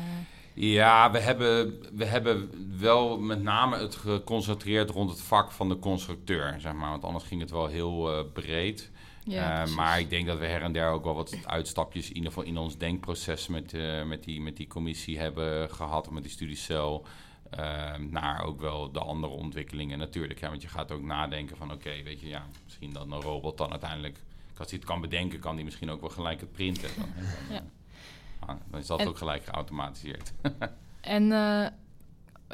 Ja, we hebben, we hebben wel met name het geconcentreerd rond het vak van de constructeur, zeg maar. Want anders ging het wel heel uh, breed. Ja, maar ik denk dat we her en der ook wel wat uitstapjes in ieder geval in ons denkproces met, met, die, met die commissie hebben gehad, met die studiecel. Uh, naar ook wel de andere ontwikkelingen natuurlijk. Ja, want je gaat ook nadenken van oké, weet je, ja, misschien dat een robot dan uiteindelijk, als hij het kan bedenken, kan die misschien ook wel gelijk het printen. Dan, dan, ja. ah, dan is dat ook gelijk geautomatiseerd. <laughs> en uh,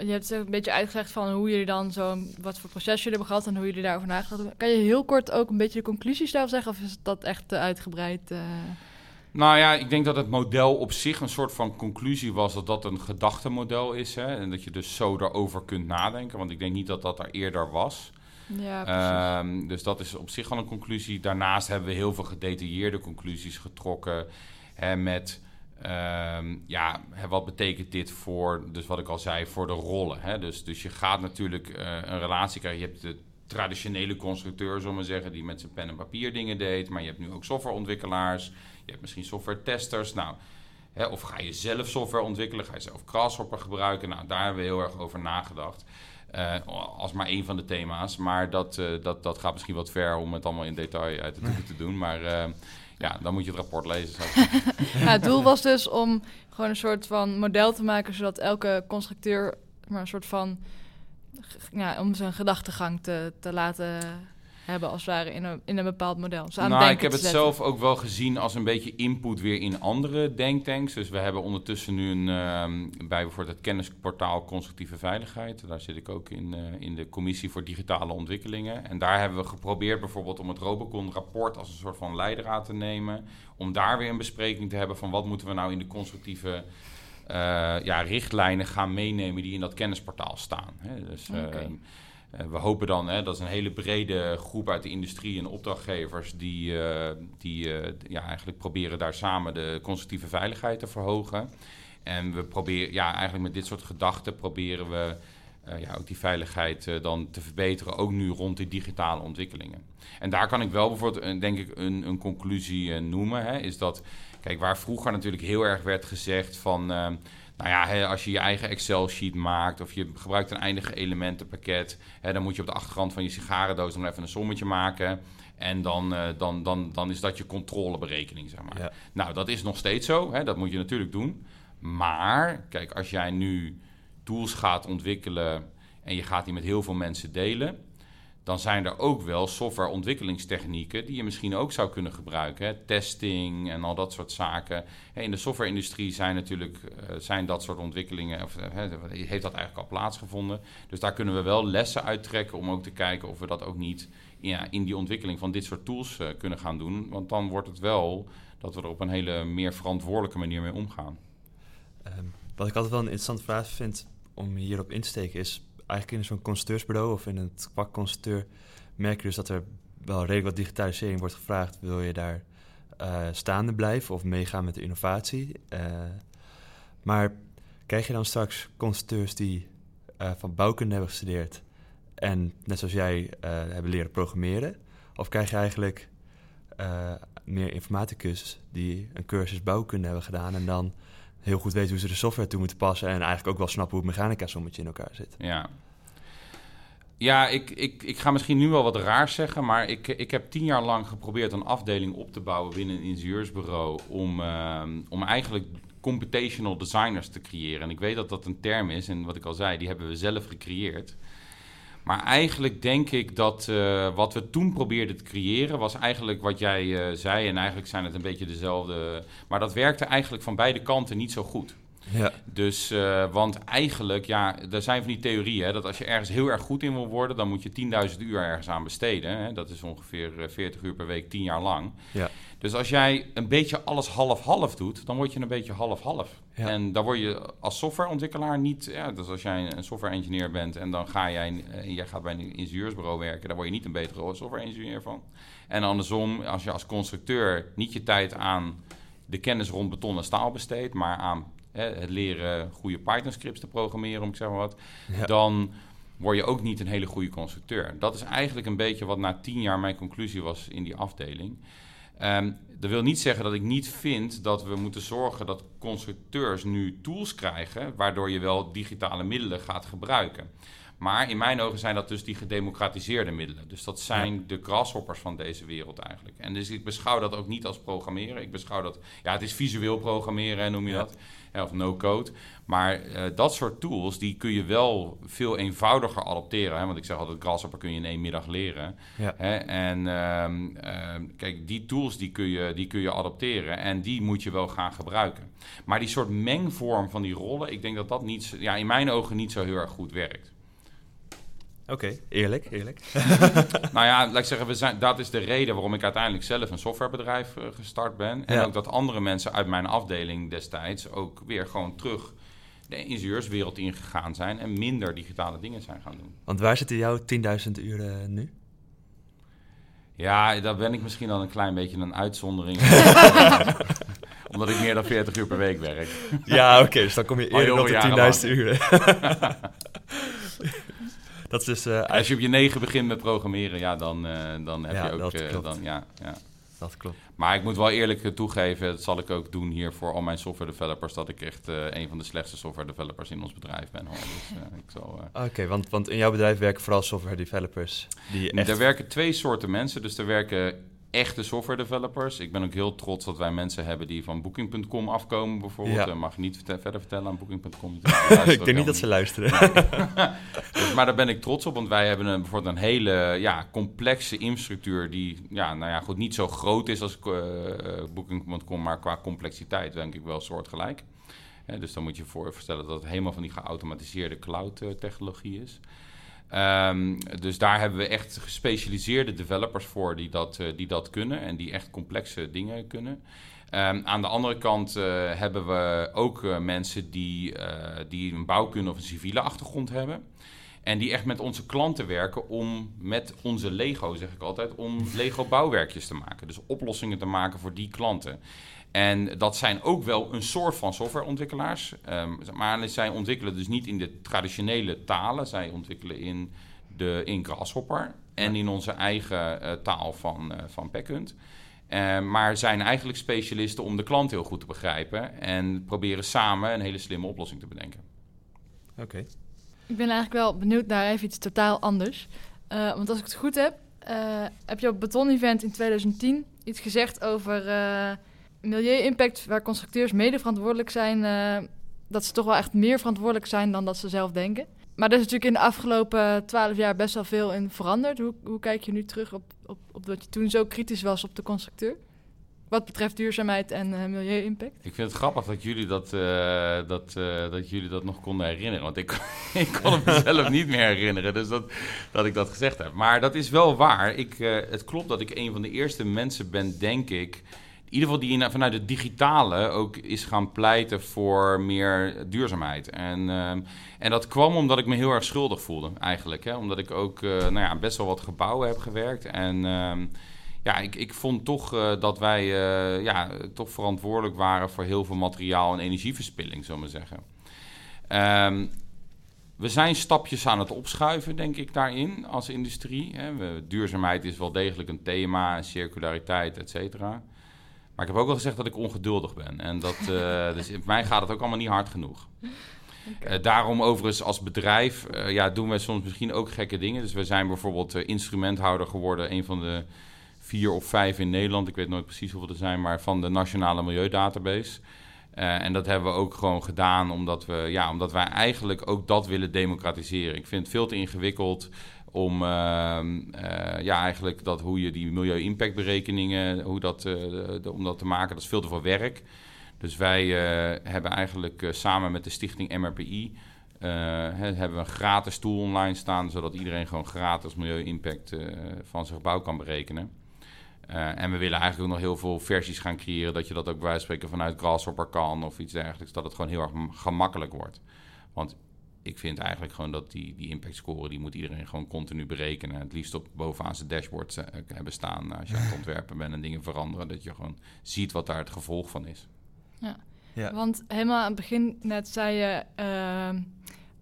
je hebt een beetje uitgelegd van hoe jullie dan zo, wat voor proces jullie hebben gehad en hoe jullie daarover nagedacht hebben. Kan je heel kort ook een beetje de conclusies daarover zeggen of is dat echt te uitgebreid? Nou ja, ik denk dat het model op zich een soort van conclusie was dat dat een gedachtenmodel is. Hè? En dat je dus zo daarover kunt nadenken. Want ik denk niet dat dat er eerder was. Ja, um, dus dat is op zich al een conclusie. Daarnaast hebben we heel veel gedetailleerde conclusies getrokken. Hè, met um, ja, wat betekent dit voor, dus wat ik al zei, voor de rollen. Hè? Dus, dus je gaat natuurlijk uh, een relatie krijgen. Je hebt de traditionele constructeur, zullen we zeggen, die met zijn pen en papier dingen deed. Maar je hebt nu ook softwareontwikkelaars. Je hebt misschien software testers. Nou, hè, of ga je zelf software ontwikkelen? Ga je zelf Grasshopper gebruiken? Nou, daar hebben we heel erg over nagedacht. Uh, als maar één van de thema's. Maar dat, uh, dat, dat gaat misschien wat ver om het allemaal in detail uit de doeken te doen. Maar uh, ja, dan moet je het rapport lezen. ja, <laughs> het doel was dus om gewoon een soort van model te maken... zodat elke constructeur maar een soort van... Ja, om zijn gedachtegang te, te laten hebben als het ware in een, in een bepaald model. Dus nou, ik heb het zelf ook wel gezien als een beetje input weer in andere denktanks. Dus we hebben ondertussen nu een, uh, bij bijvoorbeeld het kennisportaal Constructieve Veiligheid. Daar zit ik ook in, uh, in de commissie voor digitale ontwikkelingen. En daar hebben we geprobeerd bijvoorbeeld om het Robocon-rapport als een soort van leidraad te nemen. Om daar weer een bespreking te hebben van wat moeten we nou in de constructieve... Uh, ja, richtlijnen gaan meenemen die in dat kennisportaal staan. Hè. Dus, okay. Uh, we hopen dan, hè, dat is een hele brede groep uit de industrie en opdrachtgevers die, uh, die uh, ja, eigenlijk proberen daar samen de constructieve veiligheid te verhogen. En we proberen, ja, eigenlijk met dit soort gedachten proberen we ja, ook die veiligheid dan te verbeteren, ook nu rond die digitale ontwikkelingen. En daar kan ik wel bijvoorbeeld, denk ik, een, een conclusie noemen, hè, is dat, kijk, waar vroeger natuurlijk heel erg werd gezegd van nou ja, als je je eigen Excel-sheet maakt of je gebruikt een eindige elementenpakket, hè, dan moet je op de achtergrond van je sigarendoos nog even een sommetje maken. En dan, uh, dan, dan, dan is dat je controleberekening, zeg maar. Nou, dat is nog steeds zo. Hè, dat moet je natuurlijk doen. Maar, kijk, als jij nu tools gaat ontwikkelen en je gaat die met heel veel mensen delen dan zijn er ook wel softwareontwikkelingstechnieken die je misschien ook zou kunnen gebruiken. Hè? Testing en al dat soort zaken. In de softwareindustrie zijn natuurlijk uh, zijn dat soort ontwikkelingen, of uh, heeft dat eigenlijk al plaatsgevonden. Dus daar kunnen we wel lessen uittrekken om ook te kijken of we dat ook niet ja, in die ontwikkeling van dit soort tools uh, kunnen gaan doen. Want dan wordt het wel dat we er op een hele meer verantwoordelijke manier mee omgaan. Um, wat ik altijd wel een interessante vraag vind om hierop in te steken is eigenlijk in zo'n constructeursbureau of in het vak constructeur merk je dus dat er wel redelijk wat digitalisering wordt gevraagd. Wil je daar uh, staande blijven of meegaan met de innovatie? Uh, maar krijg je dan straks constructeurs die uh, van bouwkunde hebben gestudeerd en net zoals jij hebben leren programmeren? Of krijg je eigenlijk meer informaticus die een cursus bouwkunde hebben gedaan en dan heel goed weten hoe ze de software toe moeten passen. En eigenlijk ook wel snappen hoe het mechanica-sommetje in elkaar zit. Ja. Ja, ik, ik, ik ga misschien nu wel wat raar zeggen, maar ik, ik heb tien jaar lang geprobeerd een afdeling op te bouwen binnen een ingenieursbureau om, uh, om eigenlijk computational designers te creëren. En ik weet dat dat een term is en wat ik al zei, die hebben we zelf gecreëerd. Maar eigenlijk denk ik dat uh, wat we toen probeerden te creëren was eigenlijk wat jij uh, zei. En eigenlijk zijn het een beetje dezelfde. Maar dat werkte eigenlijk van beide kanten niet zo goed. Ja. Dus, uh, want eigenlijk, ja, er zijn van die theorieën... Hè, dat als je ergens heel erg goed in wil worden... dan moet je 10.000 uur ergens aan besteden. Hè. Dat is ongeveer 40 uur per week, 10 jaar lang. Ja. Dus als jij een beetje alles half-half doet... dan word je een beetje half-half. Ja. En dan word je als softwareontwikkelaar niet... Ja, dus als jij een software-engineer bent... en dan ga jij, en jij gaat bij een ingenieursbureau werken... dan word je niet een betere software-engineer van. En andersom, als je als constructeur niet je tijd aan de kennis rond beton en staal besteedt... maar aan hè, het leren goede Python-scripts te programmeren, om ik zeg maar wat, Ja. dan word je ook niet een hele goede constructeur. Dat is eigenlijk een beetje wat na tien jaar mijn conclusie was in die afdeling. Ehm, dat wil niet zeggen dat ik niet vind dat we moeten zorgen dat constructeurs nu tools krijgen, waardoor je wel digitale middelen gaat gebruiken. Maar in mijn ogen zijn dat dus die gedemocratiseerde middelen. Dus dat zijn de grasshoppers van deze wereld eigenlijk. En dus ik beschouw dat ook niet als programmeren. Ik beschouw dat, ja, het is visueel programmeren, noem je Ja. dat. Of no-code. Maar eh, dat soort tools, die kun je wel veel eenvoudiger adopteren. Hè? Want ik zeg altijd, Grasshopper kun je in één middag leren. Ja. Hè? En ehm, ehm, kijk, die tools die kun, je, die kun je adopteren. En die moet je wel gaan gebruiken. Maar die soort mengvorm van die rollen, ik denk dat dat niet, ja, in mijn ogen niet zo heel erg goed werkt. Oké, eerlijk, eerlijk. <laughs> nou ja, laat ik zeggen, we zijn, dat is de reden waarom ik uiteindelijk zelf een softwarebedrijf eh, gestart ben. En Ja. ook dat andere mensen uit mijn afdeling destijds ook weer gewoon terug de ingenieurswereld ingegaan zijn en minder digitale dingen zijn gaan doen. Want waar zitten jouw 10.000 uren nu? Ja, daar ben ik misschien dan een klein beetje een uitzondering. <laughs> <laughs> Omdat ik meer dan 40 uur per week werk. Ja, oké, dus dan kom je Oh, eerder joh, op de 10.000 uren. Dat is dus... Als je op je negen begint met programmeren, ja, dan, eh, dan heb Ja, je ook... dat eh, klopt. dan, ja, ja. dat klopt. Maar ik moet wel eerlijk toegeven, dat zal ik ook doen hier voor al mijn software developers, dat ik echt een van de slechtste software developers in ons bedrijf ben. Hoor. Dus, ik zal, Oké, want, want in jouw bedrijf werken vooral software developers die echt... Er werken twee soorten mensen. Dus er werken echte software developers. Ik ben ook heel trots dat wij mensen hebben die van Booking.com afkomen bijvoorbeeld. Ja. Dat mag niet verte- verder vertellen aan Booking.com. <laughs> ik denk niet dat ze luisteren. <laughs> Dus, maar daar ben ik trots op, want wij hebben een, bijvoorbeeld een hele ja, complexe infrastructuur die ja, nou ja, goed, niet zo groot is als eh, Booking.com, maar qua complexiteit denk ik wel soortgelijk. Hè, dus dan moet je je voorstellen dat het helemaal van die geautomatiseerde cloud-technologie is. Ehm, dus daar hebben we echt gespecialiseerde developers voor die dat, eh, die dat kunnen en die echt complexe dingen kunnen. Ehm, aan de andere kant eh, hebben we ook eh, mensen die, die een bouwkunde of een civiele achtergrond hebben. En die echt met onze klanten werken om met onze Lego, zeg ik altijd, om Lego bouwwerkjes te maken. Dus oplossingen te maken voor die klanten. En dat zijn ook wel een soort van softwareontwikkelaars. Ehm, maar zij ontwikkelen dus niet in de traditionele talen. Zij ontwikkelen in, de, in Grasshopper en in onze eigen eh, taal van, eh van Packhunt. Eh, maar zijn eigenlijk specialisten om de klant heel goed te begrijpen. En proberen samen een hele slimme oplossing te bedenken. Oké. Ik ben eigenlijk wel benieuwd naar even iets totaal anders. Eh, want als ik het goed heb, eh, heb je op het Beton Event in 2010 iets gezegd over eh milieu-impact, waar constructeurs mede verantwoordelijk zijn. eh, dat ze toch wel echt meer verantwoordelijk zijn dan dat ze zelf denken. Maar er is natuurlijk in de afgelopen twaalf jaar best wel veel in veranderd. Hoe, hoe kijk je nu terug op, op, op dat je toen zo kritisch was op de constructeur? Wat betreft duurzaamheid en eh, milieu-impact. Ik vind het grappig dat jullie dat, eh, dat, dat, jullie dat nog konden herinneren. Want ik, <laughs> ik kon het mezelf niet meer herinneren dus dat, dat ik dat gezegd heb. Maar dat is wel waar. Ik, het klopt dat ik een van de eerste mensen ben, denk ik... Ieder geval die vanuit het digitale ook is gaan pleiten voor meer duurzaamheid. En, ehm, en dat kwam omdat ik me heel erg schuldig voelde eigenlijk. Hè? Omdat ik ook eh, nou ja, best wel wat gebouwen heb gewerkt. En... ehm, ja, ik, ik vond toch eh, dat wij eh, ja, toch verantwoordelijk waren voor heel veel materiaal en energieverspilling, zullen we zeggen. Ehm, we zijn stapjes aan het opschuiven, denk ik, daarin als industrie. Duurzaamheid is wel degelijk een thema, circulariteit, et cetera. Maar ik heb ook al gezegd dat ik ongeduldig ben. En dat, eh, <laughs> dus mij gaat het ook allemaal niet hard genoeg. Eh, daarom overigens als bedrijf eh, ja, doen wij soms misschien ook gekke dingen. Dus we zijn bijvoorbeeld instrumenthouder geworden, een van de vier of vijf in Nederland. Ik weet nooit precies hoeveel er zijn, maar van de Nationale Milieudatabase. En dat hebben we ook gewoon gedaan omdat, we, ja, omdat wij eigenlijk ook dat willen democratiseren. Ik vind het veel te ingewikkeld om ehm, eh, ja, eigenlijk dat hoe je die milieu-impactberekeningen, hoe dat, eh, om dat te maken, dat is veel te veel werk. Dus wij eh, hebben eigenlijk samen met de stichting MRPI hè, hebben we een gratis tool online staan, zodat iedereen gewoon gratis milieu-impact van zijn gebouw kan berekenen. En we willen eigenlijk nog heel veel versies gaan creëren, dat je dat ook bij wijze van spreken vanuit Grasshopper kan of iets dergelijks, dat het gewoon heel erg gemakkelijk wordt. Want ik vind eigenlijk gewoon dat die, die impact score, die moet iedereen gewoon continu berekenen. Het liefst op bovenaan zijn dashboard eh, hebben staan als je aan het <laughs> ontwerpen bent en dingen veranderen, dat je gewoon ziet wat daar het gevolg van is. Ja. Want helemaal aan het begin net zei je ehm,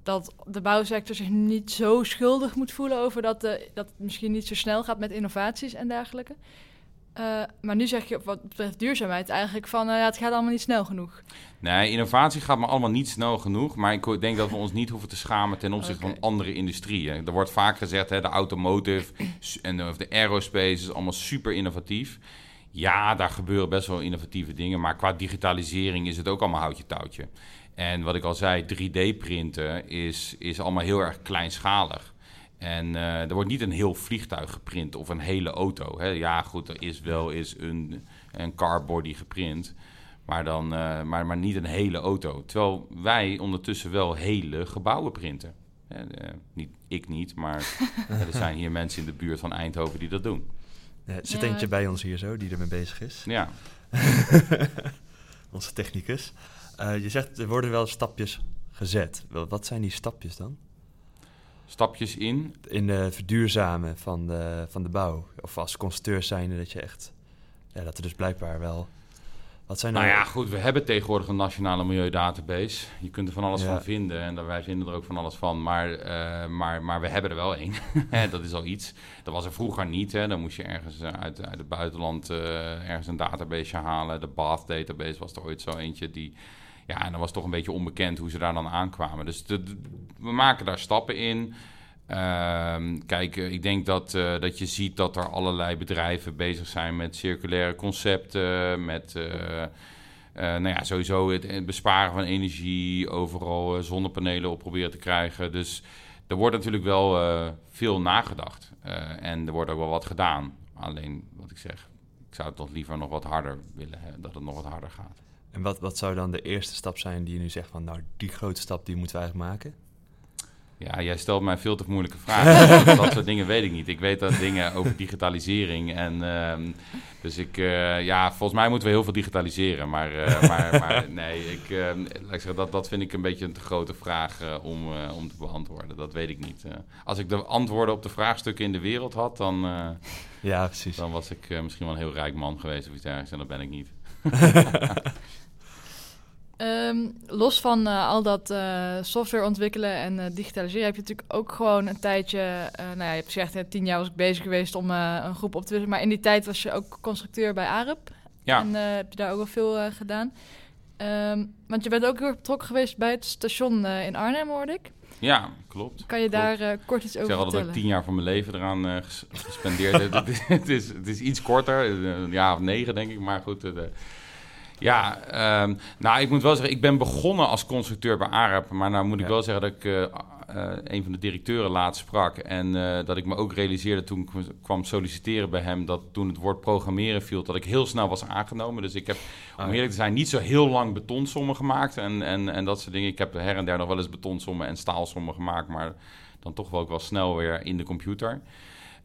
dat de bouwsector zich niet zo schuldig moet voelen over dat, de, dat het misschien niet zo snel gaat met innovaties en dergelijke. Eh, maar nu zeg je wat betreft duurzaamheid eigenlijk van eh, ja, het gaat allemaal niet snel genoeg. Nee, innovatie gaat maar allemaal niet snel genoeg. Maar ik denk dat we ons niet hoeven te schamen ten opzichte van andere industrieën. Er wordt vaak gezegd, hè, de automotive en de, of de aerospace is allemaal super innovatief. Ja, daar gebeuren best wel innovatieve dingen. Maar qua digitalisering is het ook allemaal houtje touwtje. En wat ik al zei, 3D-printen is, is allemaal heel erg kleinschalig. En eh, er wordt niet een heel vliegtuig geprint of een hele auto. Hè. Ja, goed, er is wel eens een, een carbody geprint. Maar, dan, eh, maar, maar niet een hele auto. Terwijl wij ondertussen wel hele gebouwen printen. Hè, eh, niet, ik niet, maar <laughs> er zijn hier mensen in de buurt van Eindhoven die dat doen. Ja, er zit Ja. eentje bij ons hier zo, die ermee bezig is. Ja, <laughs> Onze technicus. Eh, je zegt, er worden wel stapjes gezet. Wel, Wat zijn die stapjes dan? Stapjes in. In de verduurzamen van de, van de bouw. Of als constructeur zijnde dat je echt... Ja, dat er dus blijkbaar wel... Wat zijn Nou nou... ja, goed, we hebben tegenwoordig een nationale milieudatabase. Je kunt er van alles Ja. van vinden en daar- wij vinden er ook van alles van. Maar, eh, maar, maar we hebben er wel één. <laughs> Dat is al iets. Dat was er vroeger niet. Hè. Dan moest je ergens eh, uit, uit het buitenland eh, ergens een database halen. De Bath database was er ooit zo eentje die... Ja, en dan was toch een beetje onbekend hoe ze daar dan aankwamen. Dus we maken daar stappen in. Ehm, kijk, eh, ik denk dat, eh, dat je ziet dat er allerlei bedrijven bezig zijn met circulaire concepten, met eh, nou ja, sowieso het, besparen van energie, overal zonnepanelen op proberen te krijgen. Dus er wordt natuurlijk wel veel nagedacht en er wordt ook wel wat gedaan. Alleen, wat ik zeg, ik zou het toch liever nog wat harder willen, hè, dat het nog wat harder gaat. En wat, wat zou dan de eerste stap zijn die je nu zegt van... Nou, die grote stap die moeten we eigenlijk maken? Ja, jij stelt mij veel te moeilijke <laughs> vragen. dat, soort dingen weet ik niet. Ik weet dat dingen over digitalisering en ehm, dus ik, eh, ja, volgens mij moeten we heel veel digitaliseren. Maar, eh, <laughs> maar, maar nee, ik, eh, laat ik zeggen, dat, dat vind ik een beetje een te grote vraag eh, om, om te beantwoorden. Dat weet ik niet. Als ik de antwoorden op de vraagstukken in de wereld had, dan, Ja, precies. dan was ik misschien wel een heel rijk man geweest of iets dergelijks. En dat ben ik niet. <laughs> Ehm, los van eh, al dat eh, software ontwikkelen en eh, digitaliseren, heb je natuurlijk ook gewoon een tijdje. nou ja, je hebt gezegd, eh, tien jaar was ik bezig geweest om een groep op te wisselen. Maar in die tijd was je ook constructeur bij AREP. Ja. En heb je daar ook wel veel gedaan. Ehm, want je bent ook heel erg betrokken geweest bij het station in Arnhem, hoorde ik. Ja, klopt. Kan je Klopt. daar eh, kort iets Ik over zeg altijd dat ik vertellen? tien jaar van mijn leven eraan eh, ges- gespendeerd heb. <laughs> het, is, het, is, het is iets korter, eh, een jaar of negen denk ik, maar goed. de- ja, ehm, nou ik moet wel zeggen, ik ben begonnen als constructeur bij AREP. Maar nou moet ik Ja. wel zeggen dat ik een van de directeuren laatst sprak. En eh, dat ik me ook realiseerde toen ik kwam solliciteren bij hem... dat toen het woord programmeren viel, dat ik heel snel was aangenomen. Dus ik heb, om Ah, eerlijk te zijn, niet zo heel lang betonsommen gemaakt en, en, en dat soort dingen. Ik heb her en der nog wel eens betonsommen en staalsommen gemaakt, maar dan toch wel ook wel snel weer in de computer.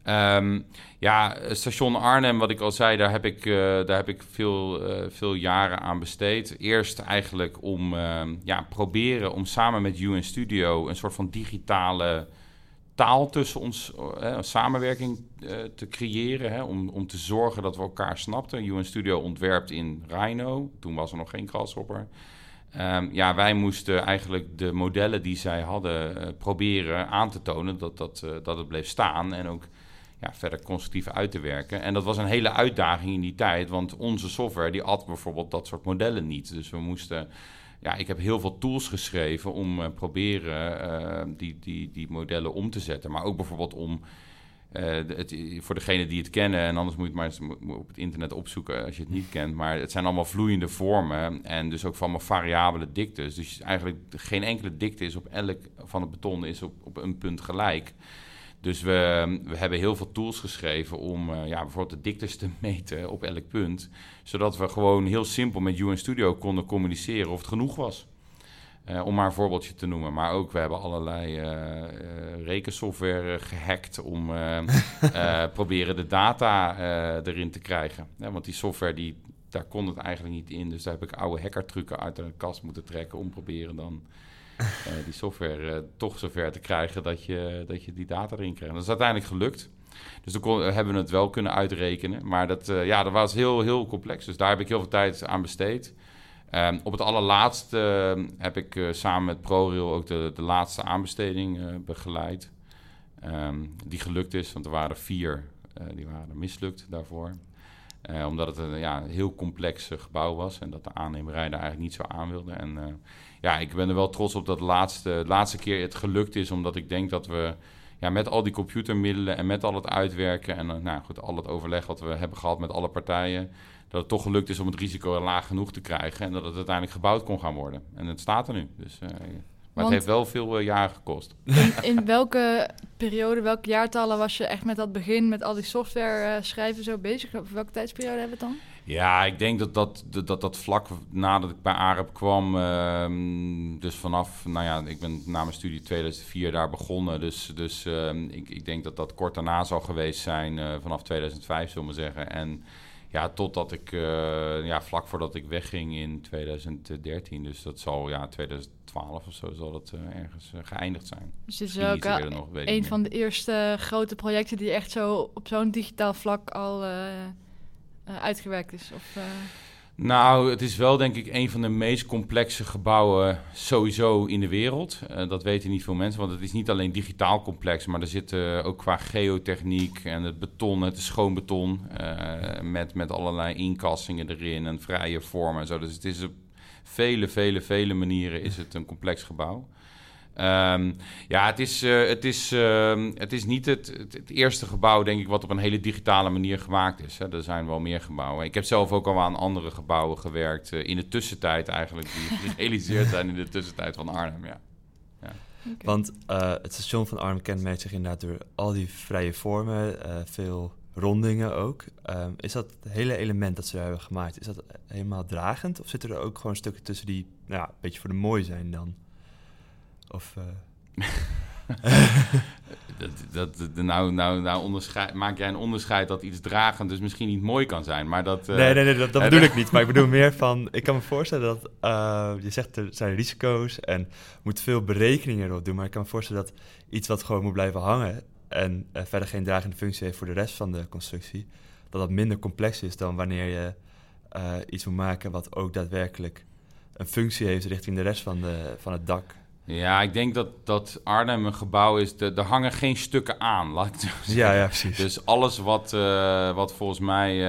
Ehm, ja, station Arnhem, wat ik al zei, daar heb ik, eh, daar heb ik veel, eh, veel jaren aan besteed. Eerst eigenlijk om ehm, ja, proberen om samen met UN Studio een soort van digitale taal tussen ons, eh, samenwerking te creëren. Hè, om, om te zorgen dat we elkaar snapten. UN Studio ontwerpt in Rhino. Toen was er nog geen Grasshopper. Ehm, ja, wij moesten eigenlijk de modellen die zij hadden proberen aan te tonen dat, dat, eh, dat het bleef staan. En ook ja, verder constructief uit te werken. En dat was een hele uitdaging in die tijd, want onze software die had bijvoorbeeld dat soort modellen niet. Dus we moesten, ja, ik heb heel veel tools geschreven om eh, proberen eh, die, die, die modellen om te zetten. Maar ook bijvoorbeeld om, eh, het, voor degene die het kennen, en anders moet je het maar eens op het internet opzoeken als je het niet kent. Maar het zijn allemaal vloeiende vormen en dus ook van allemaal variabele diktes. Dus eigenlijk geen enkele dikte is op elk van het beton is op, op een punt gelijk. Dus we, we hebben heel veel tools geschreven om eh, ja, bijvoorbeeld de diktes te <laughs> meten op elk punt. Zodat we gewoon heel simpel met UN Studio konden communiceren of het genoeg was. Eh, om maar een voorbeeldje te noemen. Maar ook, we hebben allerlei eh, rekensoftware eh, gehackt om <laughs> proberen de data erin te krijgen. Ja, want die software, die, daar kon het eigenlijk niet in. Dus daar heb ik oude hackertrucken uit de kast moeten trekken om proberen dan <laughs> die software eh, toch zover te krijgen dat je, dat je die data erin krijgt. Dat is uiteindelijk gelukt. Dus dan kon- hebben we het wel kunnen uitrekenen. Maar dat, eh, ja, dat was heel, heel complex. Dus daar heb ik heel veel tijd aan besteed. Ehm, op het allerlaatste ehm, heb ik eh, samen met ProRail ook de, de laatste aanbesteding eh, begeleid. Ehm, die gelukt is, want er waren vier eh, die waren mislukt daarvoor. Eh, omdat het een ja, heel complex eh, gebouw was en dat de aannemerij daar eigenlijk niet zo aan wilde. En eh, ja, ik ben er wel trots op dat de laatste, laatste keer het gelukt is, omdat ik denk dat we ja, met al die computermiddelen en met al het uitwerken en eh, nou goed, al het overleg wat we hebben gehad met alle partijen, dat het toch gelukt is om het risico laag genoeg te krijgen en dat het uiteindelijk gebouwd kon gaan worden. En het staat er nu. Dus, eh, maar Want- het heeft wel veel eh, jaren gekost. In, in welke periode, welke jaartallen was je echt met dat begin, met al die software schrijven zo bezig? Over welke tijdsperiode hebben we het dan? Ja, ik denk dat dat, dat, dat, dat vlak nadat ik bij AREP kwam, ehm, dus vanaf, nou ja, ik ben na mijn studie 2004 daar begonnen. Dus, dus ehm, ik, ik denk dat dat kort daarna zal geweest zijn, eh, vanaf 2005 zullen we zeggen. En ja, totdat ik, eh, ja, vlak voordat ik wegging in 2013. Dus dat zal, ja, 2012 of zo zal dat eh, ergens geëindigd zijn. Dus dit is ook al nog, een van de eerste grote projecten die echt zo op zo'n digitaal vlak al eh, uitgewerkt is. Of, eh, Nou, het is wel denk ik een van de meest complexe gebouwen sowieso in de wereld. Eh, dat weten niet veel mensen, want het is niet alleen digitaal complex, maar er zit eh, ook qua geotechniek en het beton, het is schoon beton, met, met allerlei inkassingen erin en vrije vormen en zo. Dus het is op vele, vele, vele manieren is het een complex gebouw. Ehm, ja, het is, eh, het is, ehm, het is niet het, het, het eerste gebouw, denk ik, wat op een hele digitale manier gemaakt is. Hè. Er zijn wel meer gebouwen. Ik heb zelf ook al aan andere gebouwen gewerkt eh, in de tussentijd eigenlijk, die <laughs> gerealiseerd zijn in de tussentijd van Arnhem, ja. oké. Want eh, het station van Arnhem kenmerkt zich inderdaad door al die vrije vormen, eh, veel rondingen ook. Ehm, is dat het hele element dat ze daar hebben gemaakt, is dat helemaal dragend? Of zitten er ook gewoon stukken tussen die nou, ja, een beetje voor de mooi zijn dan? Of, eh, <laughs> Dat, dat, nou, nou, nou onderscheid, maak jij een onderscheid dat iets dragend dus misschien niet mooi kan zijn, maar dat... eh, nee, nee, nee, dat, dat bedoel ik niet. Maar ik bedoel meer van, ik kan me voorstellen dat, eh, je zegt er zijn risico's en moet veel berekeningen erop doen. Maar ik kan me voorstellen dat iets wat gewoon moet blijven hangen en verder geen dragende functie heeft voor de rest van de constructie, dat dat minder complex is dan wanneer je iets moet maken wat ook daadwerkelijk een functie heeft richting de rest van, de, van het dak. Ja, ik denk dat, dat Arnhem een gebouw is, de- er hangen geen stukken aan, laat ik het. Ja, ja, precies. Dus alles wat, eh, wat volgens mij,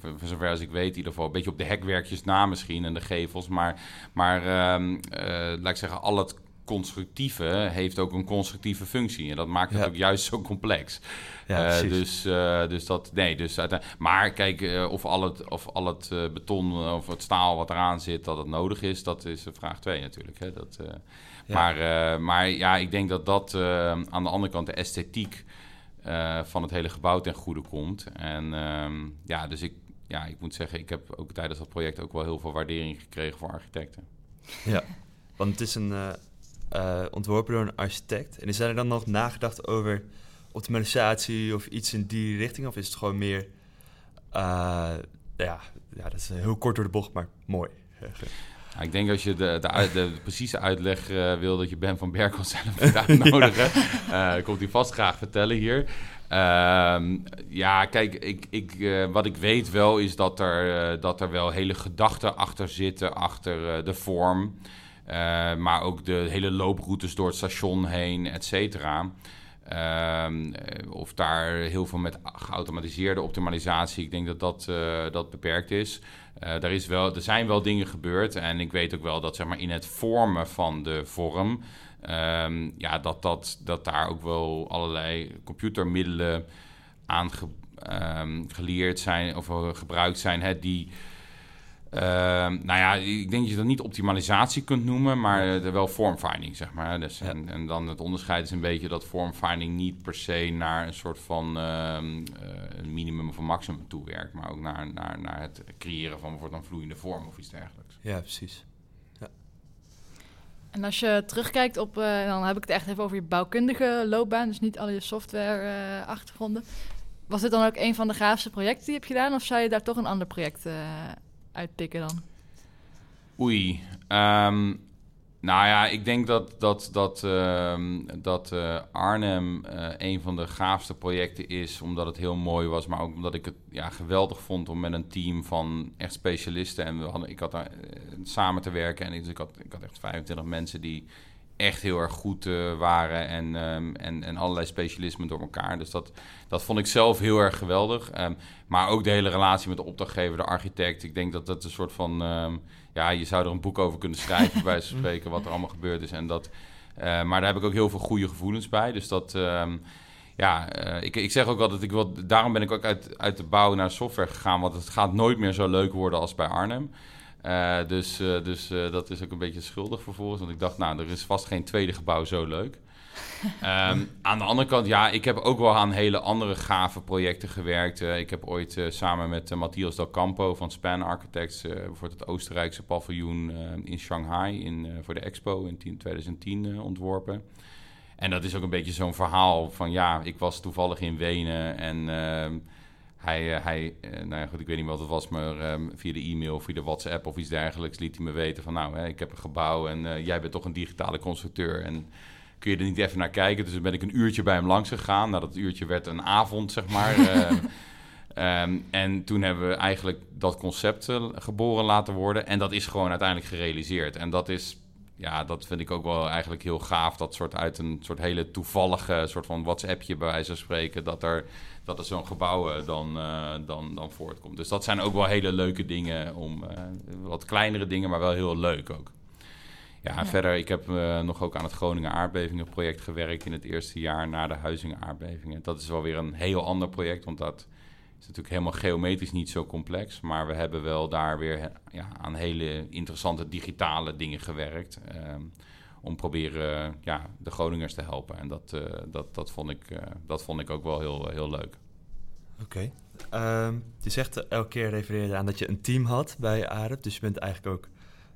voor, voor zover als ik weet, in ieder geval een beetje op de hekwerkjes na misschien en de gevels. Maar, maar ehm, eh, laat ik zeggen, al het constructieve heeft ook een constructieve functie. En dat maakt het Ja. ook juist zo complex. ja, Eh, dus, eh, dus dat, nee, dus maar kijk, eh, of al het, of al het beton of het staal wat eraan zit, dat het nodig is, dat is vraag 2 natuurlijk. Hè? Dat, Ja. maar, maar ja, ik denk dat dat aan de andere kant de esthetiek van het hele gebouw ten goede komt. En ehm, ja, dus ik, ja, ik moet zeggen, ik heb ook tijdens dat project ook wel heel veel waardering gekregen voor architecten. Ja, want het is een eh, ontworpen door een architect. En is er dan nog nagedacht over optimalisatie of iets in die richting? Of is het gewoon meer, eh, ja, ja, dat is heel kort door de bocht, maar mooi. Ja, <laughs> ik denk als je de, de, de, precieze uitleg eh, wil dat je Ben van Berkel zelf moet <laughs> <laughs> uitnodigen, komt hij vast graag vertellen hier. Ehm, ja, kijk, ik, ik, wat ik weet wel is dat er, dat er wel hele gedachten achter zitten, achter de vorm. Eh, maar ook de hele looproutes door het station heen, et cetera. Ehm, eh, of daar heel veel met geautomatiseerde optimalisatie, ik denk dat dat, eh, dat beperkt is. Er, is wel, er zijn wel dingen gebeurd en ik weet ook wel dat zeg maar, in het vormen van de vorm, ehm, ja, dat, dat, dat daar ook wel allerlei computermiddelen aan ehm, geleerd zijn of gebruikt zijn, hè, die. Ehm, nou ja, ik denk dat je dat niet optimalisatie kunt noemen, maar eh, wel vormfinding, zeg maar. Dus, Ja. en, en dan het onderscheid is een beetje dat vormfinding niet per se naar een soort van ehm, eh, een minimum of een maximum toe werkt, maar ook naar, naar, naar het creëren van bijvoorbeeld een vloeiende vorm of iets dergelijks. Ja, precies. En als je terugkijkt op, eh, dan heb ik het echt even over je bouwkundige loopbaan, dus niet al je software eh, achtergronden. Was dit dan ook een van de gaafste projecten die je hebt gedaan, of zou je daar toch een ander project eh, uitpikken dan? Oei. ehm, Nou ja, ik denk dat, dat, dat, ehm, dat eh, Arnhem eh, een van de gaafste projecten is, omdat het heel mooi was, maar ook omdat ik het ja, geweldig vond om met een team van echt specialisten en we hadden, ik had daar eh, samen te werken en ik, dus ik, had, ik had echt 25 mensen die echt heel erg goed waren en, ehm, en, en allerlei specialismen door elkaar. Dus dat, dat vond ik zelf heel erg geweldig. Ehm, maar ook de hele relatie met de opdrachtgever, de architect. Ik denk dat dat een soort van ja, je zou er een boek over kunnen schrijven, bij <laughs> spreken, wat er allemaal gebeurd is. En dat, uh, maar daar heb ik ook heel veel goede gevoelens bij. Dus dat, ja, uh, ik, ik zeg ook altijd, ik wil, daarom ben ik ook uit, uit de bouw naar software gegaan, want het gaat nooit meer zo leuk worden als bij Arnhem. Uh, dus dus dat is ook een beetje schuldig vervolgens. Want ik dacht, nou, er is vast geen tweede gebouw zo leuk. um, <laughs> aan de andere kant, ja, ik heb ook wel aan hele andere gave projecten gewerkt. Ik heb ooit samen met Matthias Del Campo van Span Architects... bijvoorbeeld het Oostenrijkse paviljoen in Shanghai in, voor de expo in 10, 2010 ontworpen. En dat is ook een beetje zo'n verhaal van... ja, ik was toevallig in Wenen en... Ehm, hij, hij nou ja, goed, ik weet niet wat het was, maar um, via de e-mail, via de WhatsApp of iets dergelijks liet hij me weten van nou, hè, ik heb een gebouw en jij bent toch een digitale constructeur. En kun je er niet even naar kijken. Dus dan ben ik een uurtje bij hem langs gegaan. Nou, dat uurtje werd een avond, zeg maar. um, <laughs> en toen hebben we eigenlijk dat concept uh, geboren laten worden. En dat is gewoon uiteindelijk gerealiseerd. En dat is, ja, dat vind ik ook wel eigenlijk heel gaaf. Dat soort uit een soort hele toevallige soort van WhatsAppje bij wijze van spreken. Dat er, dat er zo'n gebouw uh, dan, uh, dan, dan voortkomt. Dus dat zijn ook wel hele leuke dingen. Om, wat kleinere dingen, maar wel heel leuk ook. Ja, verder, ik heb uh, nog ook aan het Groningen aardbevingenproject gewerkt in het eerste jaar na de Huizingen aardbevingen. Dat is wel weer een heel ander project, want dat is natuurlijk helemaal geometrisch niet zo complex. Maar we hebben wel daar weer ja, aan hele interessante digitale dingen gewerkt. Um, om proberen ja, de Groningers te helpen. En dat, uh, dat, dat, vond, ik, uh, dat vond ik ook wel heel, heel leuk. Oké. Um, je zegt elke keer refereerde aan dat je een team had bij AREP. Dus je bent eigenlijk ook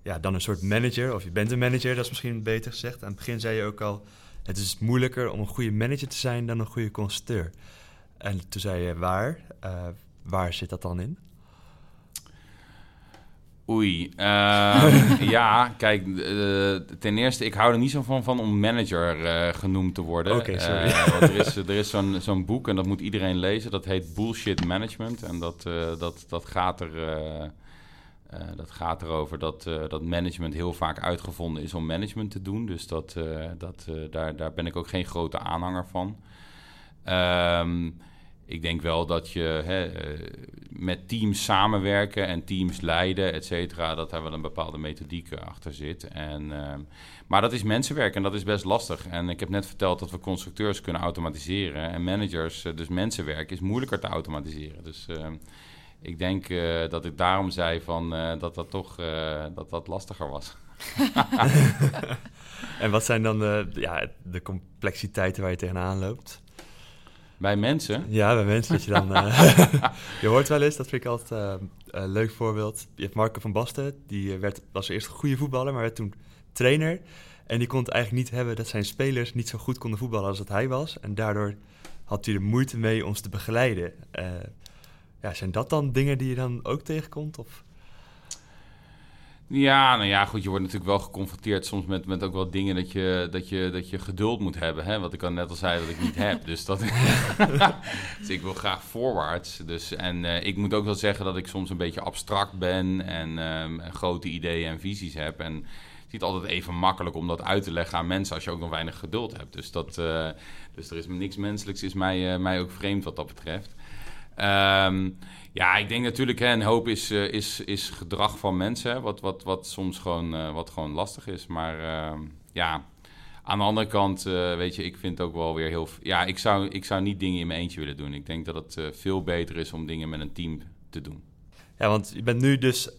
ja, dan een soort manager, of je bent een manager, dat is misschien beter gezegd. Aan het begin zei je ook al, het is moeilijker om een goede manager te zijn dan een goede constructeur. En toen zei je, waar? Uh, waar zit dat dan in? Oei, uh, <laughs> ja, kijk, uh, ten eerste, ik hou er niet zo van, van om manager uh, genoemd te worden. Oké, okay, sorry. er is, <laughs> er is zo'n zo'n boek en dat moet iedereen lezen, dat heet Bullshit Management. En dat, dat, dat gaat er dat gaat erover dat, dat management heel vaak uitgevonden is om management te doen. Dus dat, dat, daar, daar ben ik ook geen grote aanhanger van. Um, ik denk wel dat je hè, met teams samenwerken en teams leiden, et cetera, dat daar wel een bepaalde methodiek achter zit. En, ehm, maar dat is mensenwerk en dat is best lastig. En ik heb net verteld dat we constructeurs kunnen automatiseren. En managers, dus mensenwerk, is moeilijker te automatiseren. Dus ehm, ik denk uh, dat ik daarom zei van, dat dat toch dat dat lastiger was. <laughs> <laughs> en wat zijn dan de, ja, de complexiteiten waar je tegenaan loopt? Bij mensen? Ja, bij mensen. Dat je, dan, <laughs> <laughs> je hoort wel eens, dat vind ik altijd een leuk voorbeeld. Je hebt Marco van Basten, die werd, was eerst een goede voetballer, maar werd toen trainer. En die kon het eigenlijk niet hebben dat zijn spelers niet zo goed konden voetballen als dat hij was. En daardoor had hij er moeite mee om ze te begeleiden. Ja, zijn dat dan dingen die je dan ook tegenkomt? Of? Ja, nou ja, goed, je wordt natuurlijk wel geconfronteerd soms met, met ook wel dingen dat je, dat, je, dat je geduld moet hebben. Hè? Wat ik al net al zei dat ik niet heb. Dus, dat, <laughs> dus ik wil graag voorwaarts. Dus, en uh, ik moet ook wel zeggen dat ik soms een beetje abstract ben en um, grote ideeën en visies heb. En het is niet altijd even makkelijk om dat uit te leggen aan mensen als je ook nog weinig geduld hebt. Dus, dat, uh, dus er is niks menselijks, is mij, uh, mij ook vreemd wat dat betreft. Um, ja, ik denk natuurlijk, hè, een hoop is, uh, is, is gedrag van mensen, wat, wat, wat soms gewoon, uh, wat gewoon lastig is. Maar uh, ja, aan de andere kant, eh, weet je, ik vind het ook wel weer heel... Ja, ik zou, ik zou niet dingen in mijn eentje willen doen. Ik denk dat het veel beter is om dingen met een team te doen. Ja, want je bent nu dus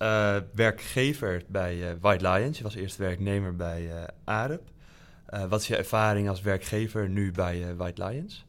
werkgever bij White Lions. Je was eerst werknemer bij AREP. wat is je ervaring als werkgever nu bij White Lions?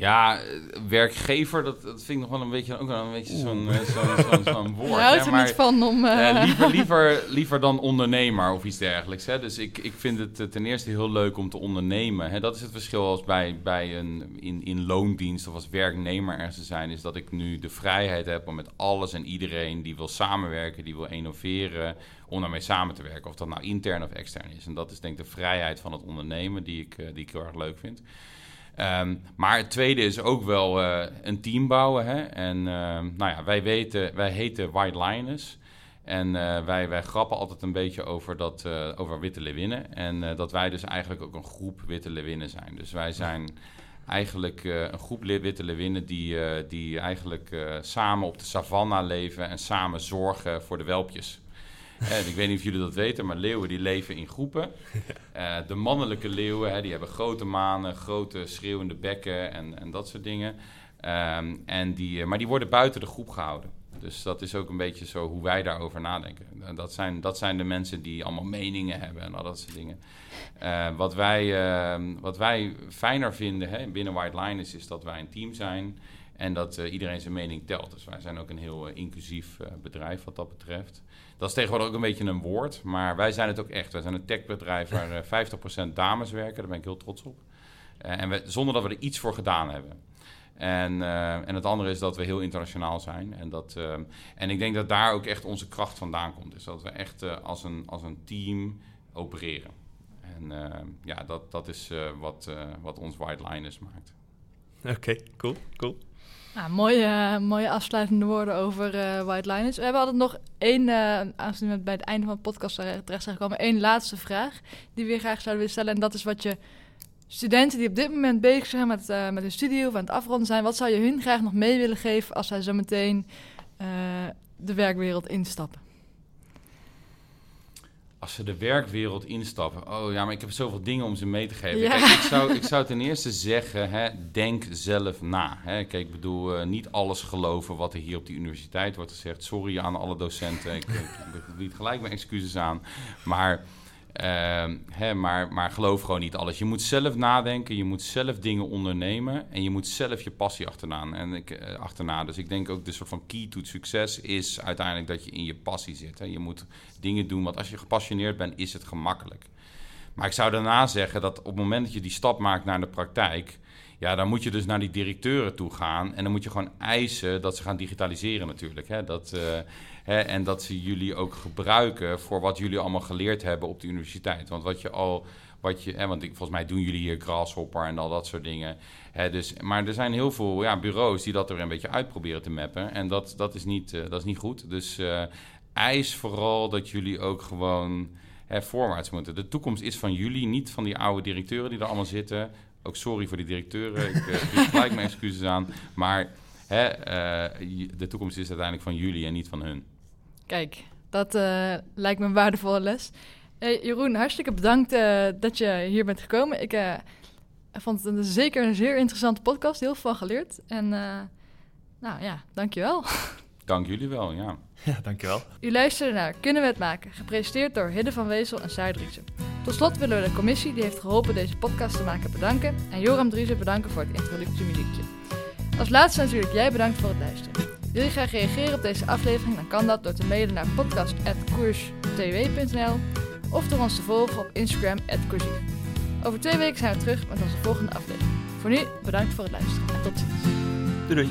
Ja, eh, werkgever, dat, dat vind ik nog wel een beetje, ook wel een beetje zo'n eh, zo'n zo'n zo'n <laughs> woord. Je houdt er niet van om... eh, liever, <laughs> liever, liever dan ondernemer of iets dergelijks. Hè? Dus ik, ik vind het ten eerste heel leuk om te ondernemen. Hè? Dat is het verschil als bij, bij een in, in loondienst of als werknemer ergens te zijn. Is dat ik nu de vrijheid heb om met alles en iedereen die wil samenwerken, die wil innoveren, om daarmee samen te werken. Of dat nou intern of extern is. En dat is denk ik de vrijheid van het ondernemen die ik, eh, die ik heel erg leuk vind. Ehm, maar het tweede is ook wel eh, een team bouwen. Hè? En ehm, nou ja, wij weten, wij heten White Lioness. En eh, wij, wij grappen altijd een beetje over, dat, eh, over witte leeuwinnen. En dat wij dus eigenlijk ook een groep witte leeuwinnen zijn. Dus wij zijn eigenlijk een groep witte leeuwinnen die, die eigenlijk samen op de savanna leven en samen zorgen voor de welpjes. Ik weet niet of jullie dat weten, maar leeuwen die leven in groepen. <laughs> Eh, de mannelijke leeuwen, hè, die hebben grote manen, grote schreeuwende bekken en, en dat soort dingen. Ehm, en die, eh, maar die worden buiten de groep gehouden. Dus dat is ook een beetje zo hoe wij daarover nadenken. Eh, Dat zijn, dat zijn de mensen die allemaal meningen hebben en al dat soort dingen. Wat, wij, ehm, wat wij fijner vinden hè, binnen White Liners is dat wij een team zijn en dat iedereen zijn mening telt. Dus wij zijn ook een heel inclusief bedrijf wat dat betreft. Dat is tegenwoordig ook een beetje een woord, maar wij zijn het ook echt. Wij zijn een techbedrijf waar eh, 50% dames werken, daar ben ik heel trots op. Eh, en we, zonder dat we er iets voor gedaan hebben. En, eh, en het andere is dat we heel internationaal zijn. En, dat, eh, en ik denk dat daar ook echt onze kracht vandaan komt. Dus dat we echt eh, als, een, als een team opereren. En eh, ja, dat, dat is eh, wat, eh, wat ons White Liners maakt. Oké, cool, cool. Nou, mooie, mooie afsluitende woorden over eh, White Liners. We hebben altijd nog één, eh aangezien we bij het einde van de podcast terecht zijn gekomen, één laatste vraag die we graag zouden willen stellen. En dat is wat je studenten die op dit moment bezig zijn met, eh, met hun studie of aan het afronden zijn, wat zou je hun graag nog mee willen geven als zij zo meteen de werkwereld instappen? Als ze de werkwereld instappen. Oh ja, maar ik heb zoveel dingen om ze mee te geven. Ja. Kijk, ik, zou, ik zou ten eerste zeggen, hè, denk zelf na. Hè. Kijk, ik bedoel, eh, niet alles geloven wat er hier op die universiteit wordt gezegd. Sorry aan alle docenten. Ik, ik, ik bied gelijk mijn excuses aan. Maar, ehm, hè, maar, maar geloof gewoon niet alles. Je moet zelf nadenken, je moet zelf dingen ondernemen... en je moet zelf je passie achterna. En ik, eh, achterna. Dus ik denk ook de soort van key to succes is uiteindelijk dat je in je passie zit. Hè. Je moet dingen doen, want als je gepassioneerd bent, is het gemakkelijk. Maar ik zou daarna zeggen dat op het moment dat je die stap maakt naar de praktijk, ja, dan moet je dus naar die directeuren toe gaan en dan moet je gewoon eisen dat ze gaan digitaliseren natuurlijk. Hè? Dat, eh, hè, en dat ze jullie ook gebruiken voor wat jullie allemaal geleerd hebben op de universiteit. Want wat je al, wat je, hè, want ik, volgens mij doen jullie hier Grasshopper en al dat soort dingen. Hè, dus, maar er zijn heel veel ja, bureaus die dat er een beetje uit proberen te mappen en dat, dat, is, niet, eh, dat is niet goed. Dus eh, eis vooral dat jullie ook gewoon hè, voorwaarts moeten. De toekomst is van jullie, niet van die oude directeuren die er allemaal zitten. Ook sorry voor die directeuren, ik uh, gelijk mijn excuses aan. Maar hè, de toekomst is uiteindelijk van jullie en niet van hun. Kijk, dat eh, lijkt me een waardevolle les. Hey, Jeroen, hartstikke bedankt eh, dat je hier bent gekomen. Ik eh, vond het een, zeker een zeer interessante podcast. Heel veel geleerd. En eh, nou ja, dankjewel. <laughs> Dank jullie wel, ja. Ja, dankjewel. U luisterde naar Kunnen we het maken? Gepresenteerd door Hidde van Wezel en Saar Driessen. Tot slot willen we de commissie die heeft geholpen deze podcast te maken bedanken. En Joram Driessen bedanken voor het introductiemuziekje. Als laatste natuurlijk jij bedankt voor het luisteren. Wil je graag reageren op deze aflevering? Dan kan dat door te mailen naar podcast.koerstw.nl of door ons te volgen op Instagram @koersief. Over twee weken zijn we terug met onze volgende aflevering. Voor nu bedankt voor het luisteren en tot ziens. Doei doei.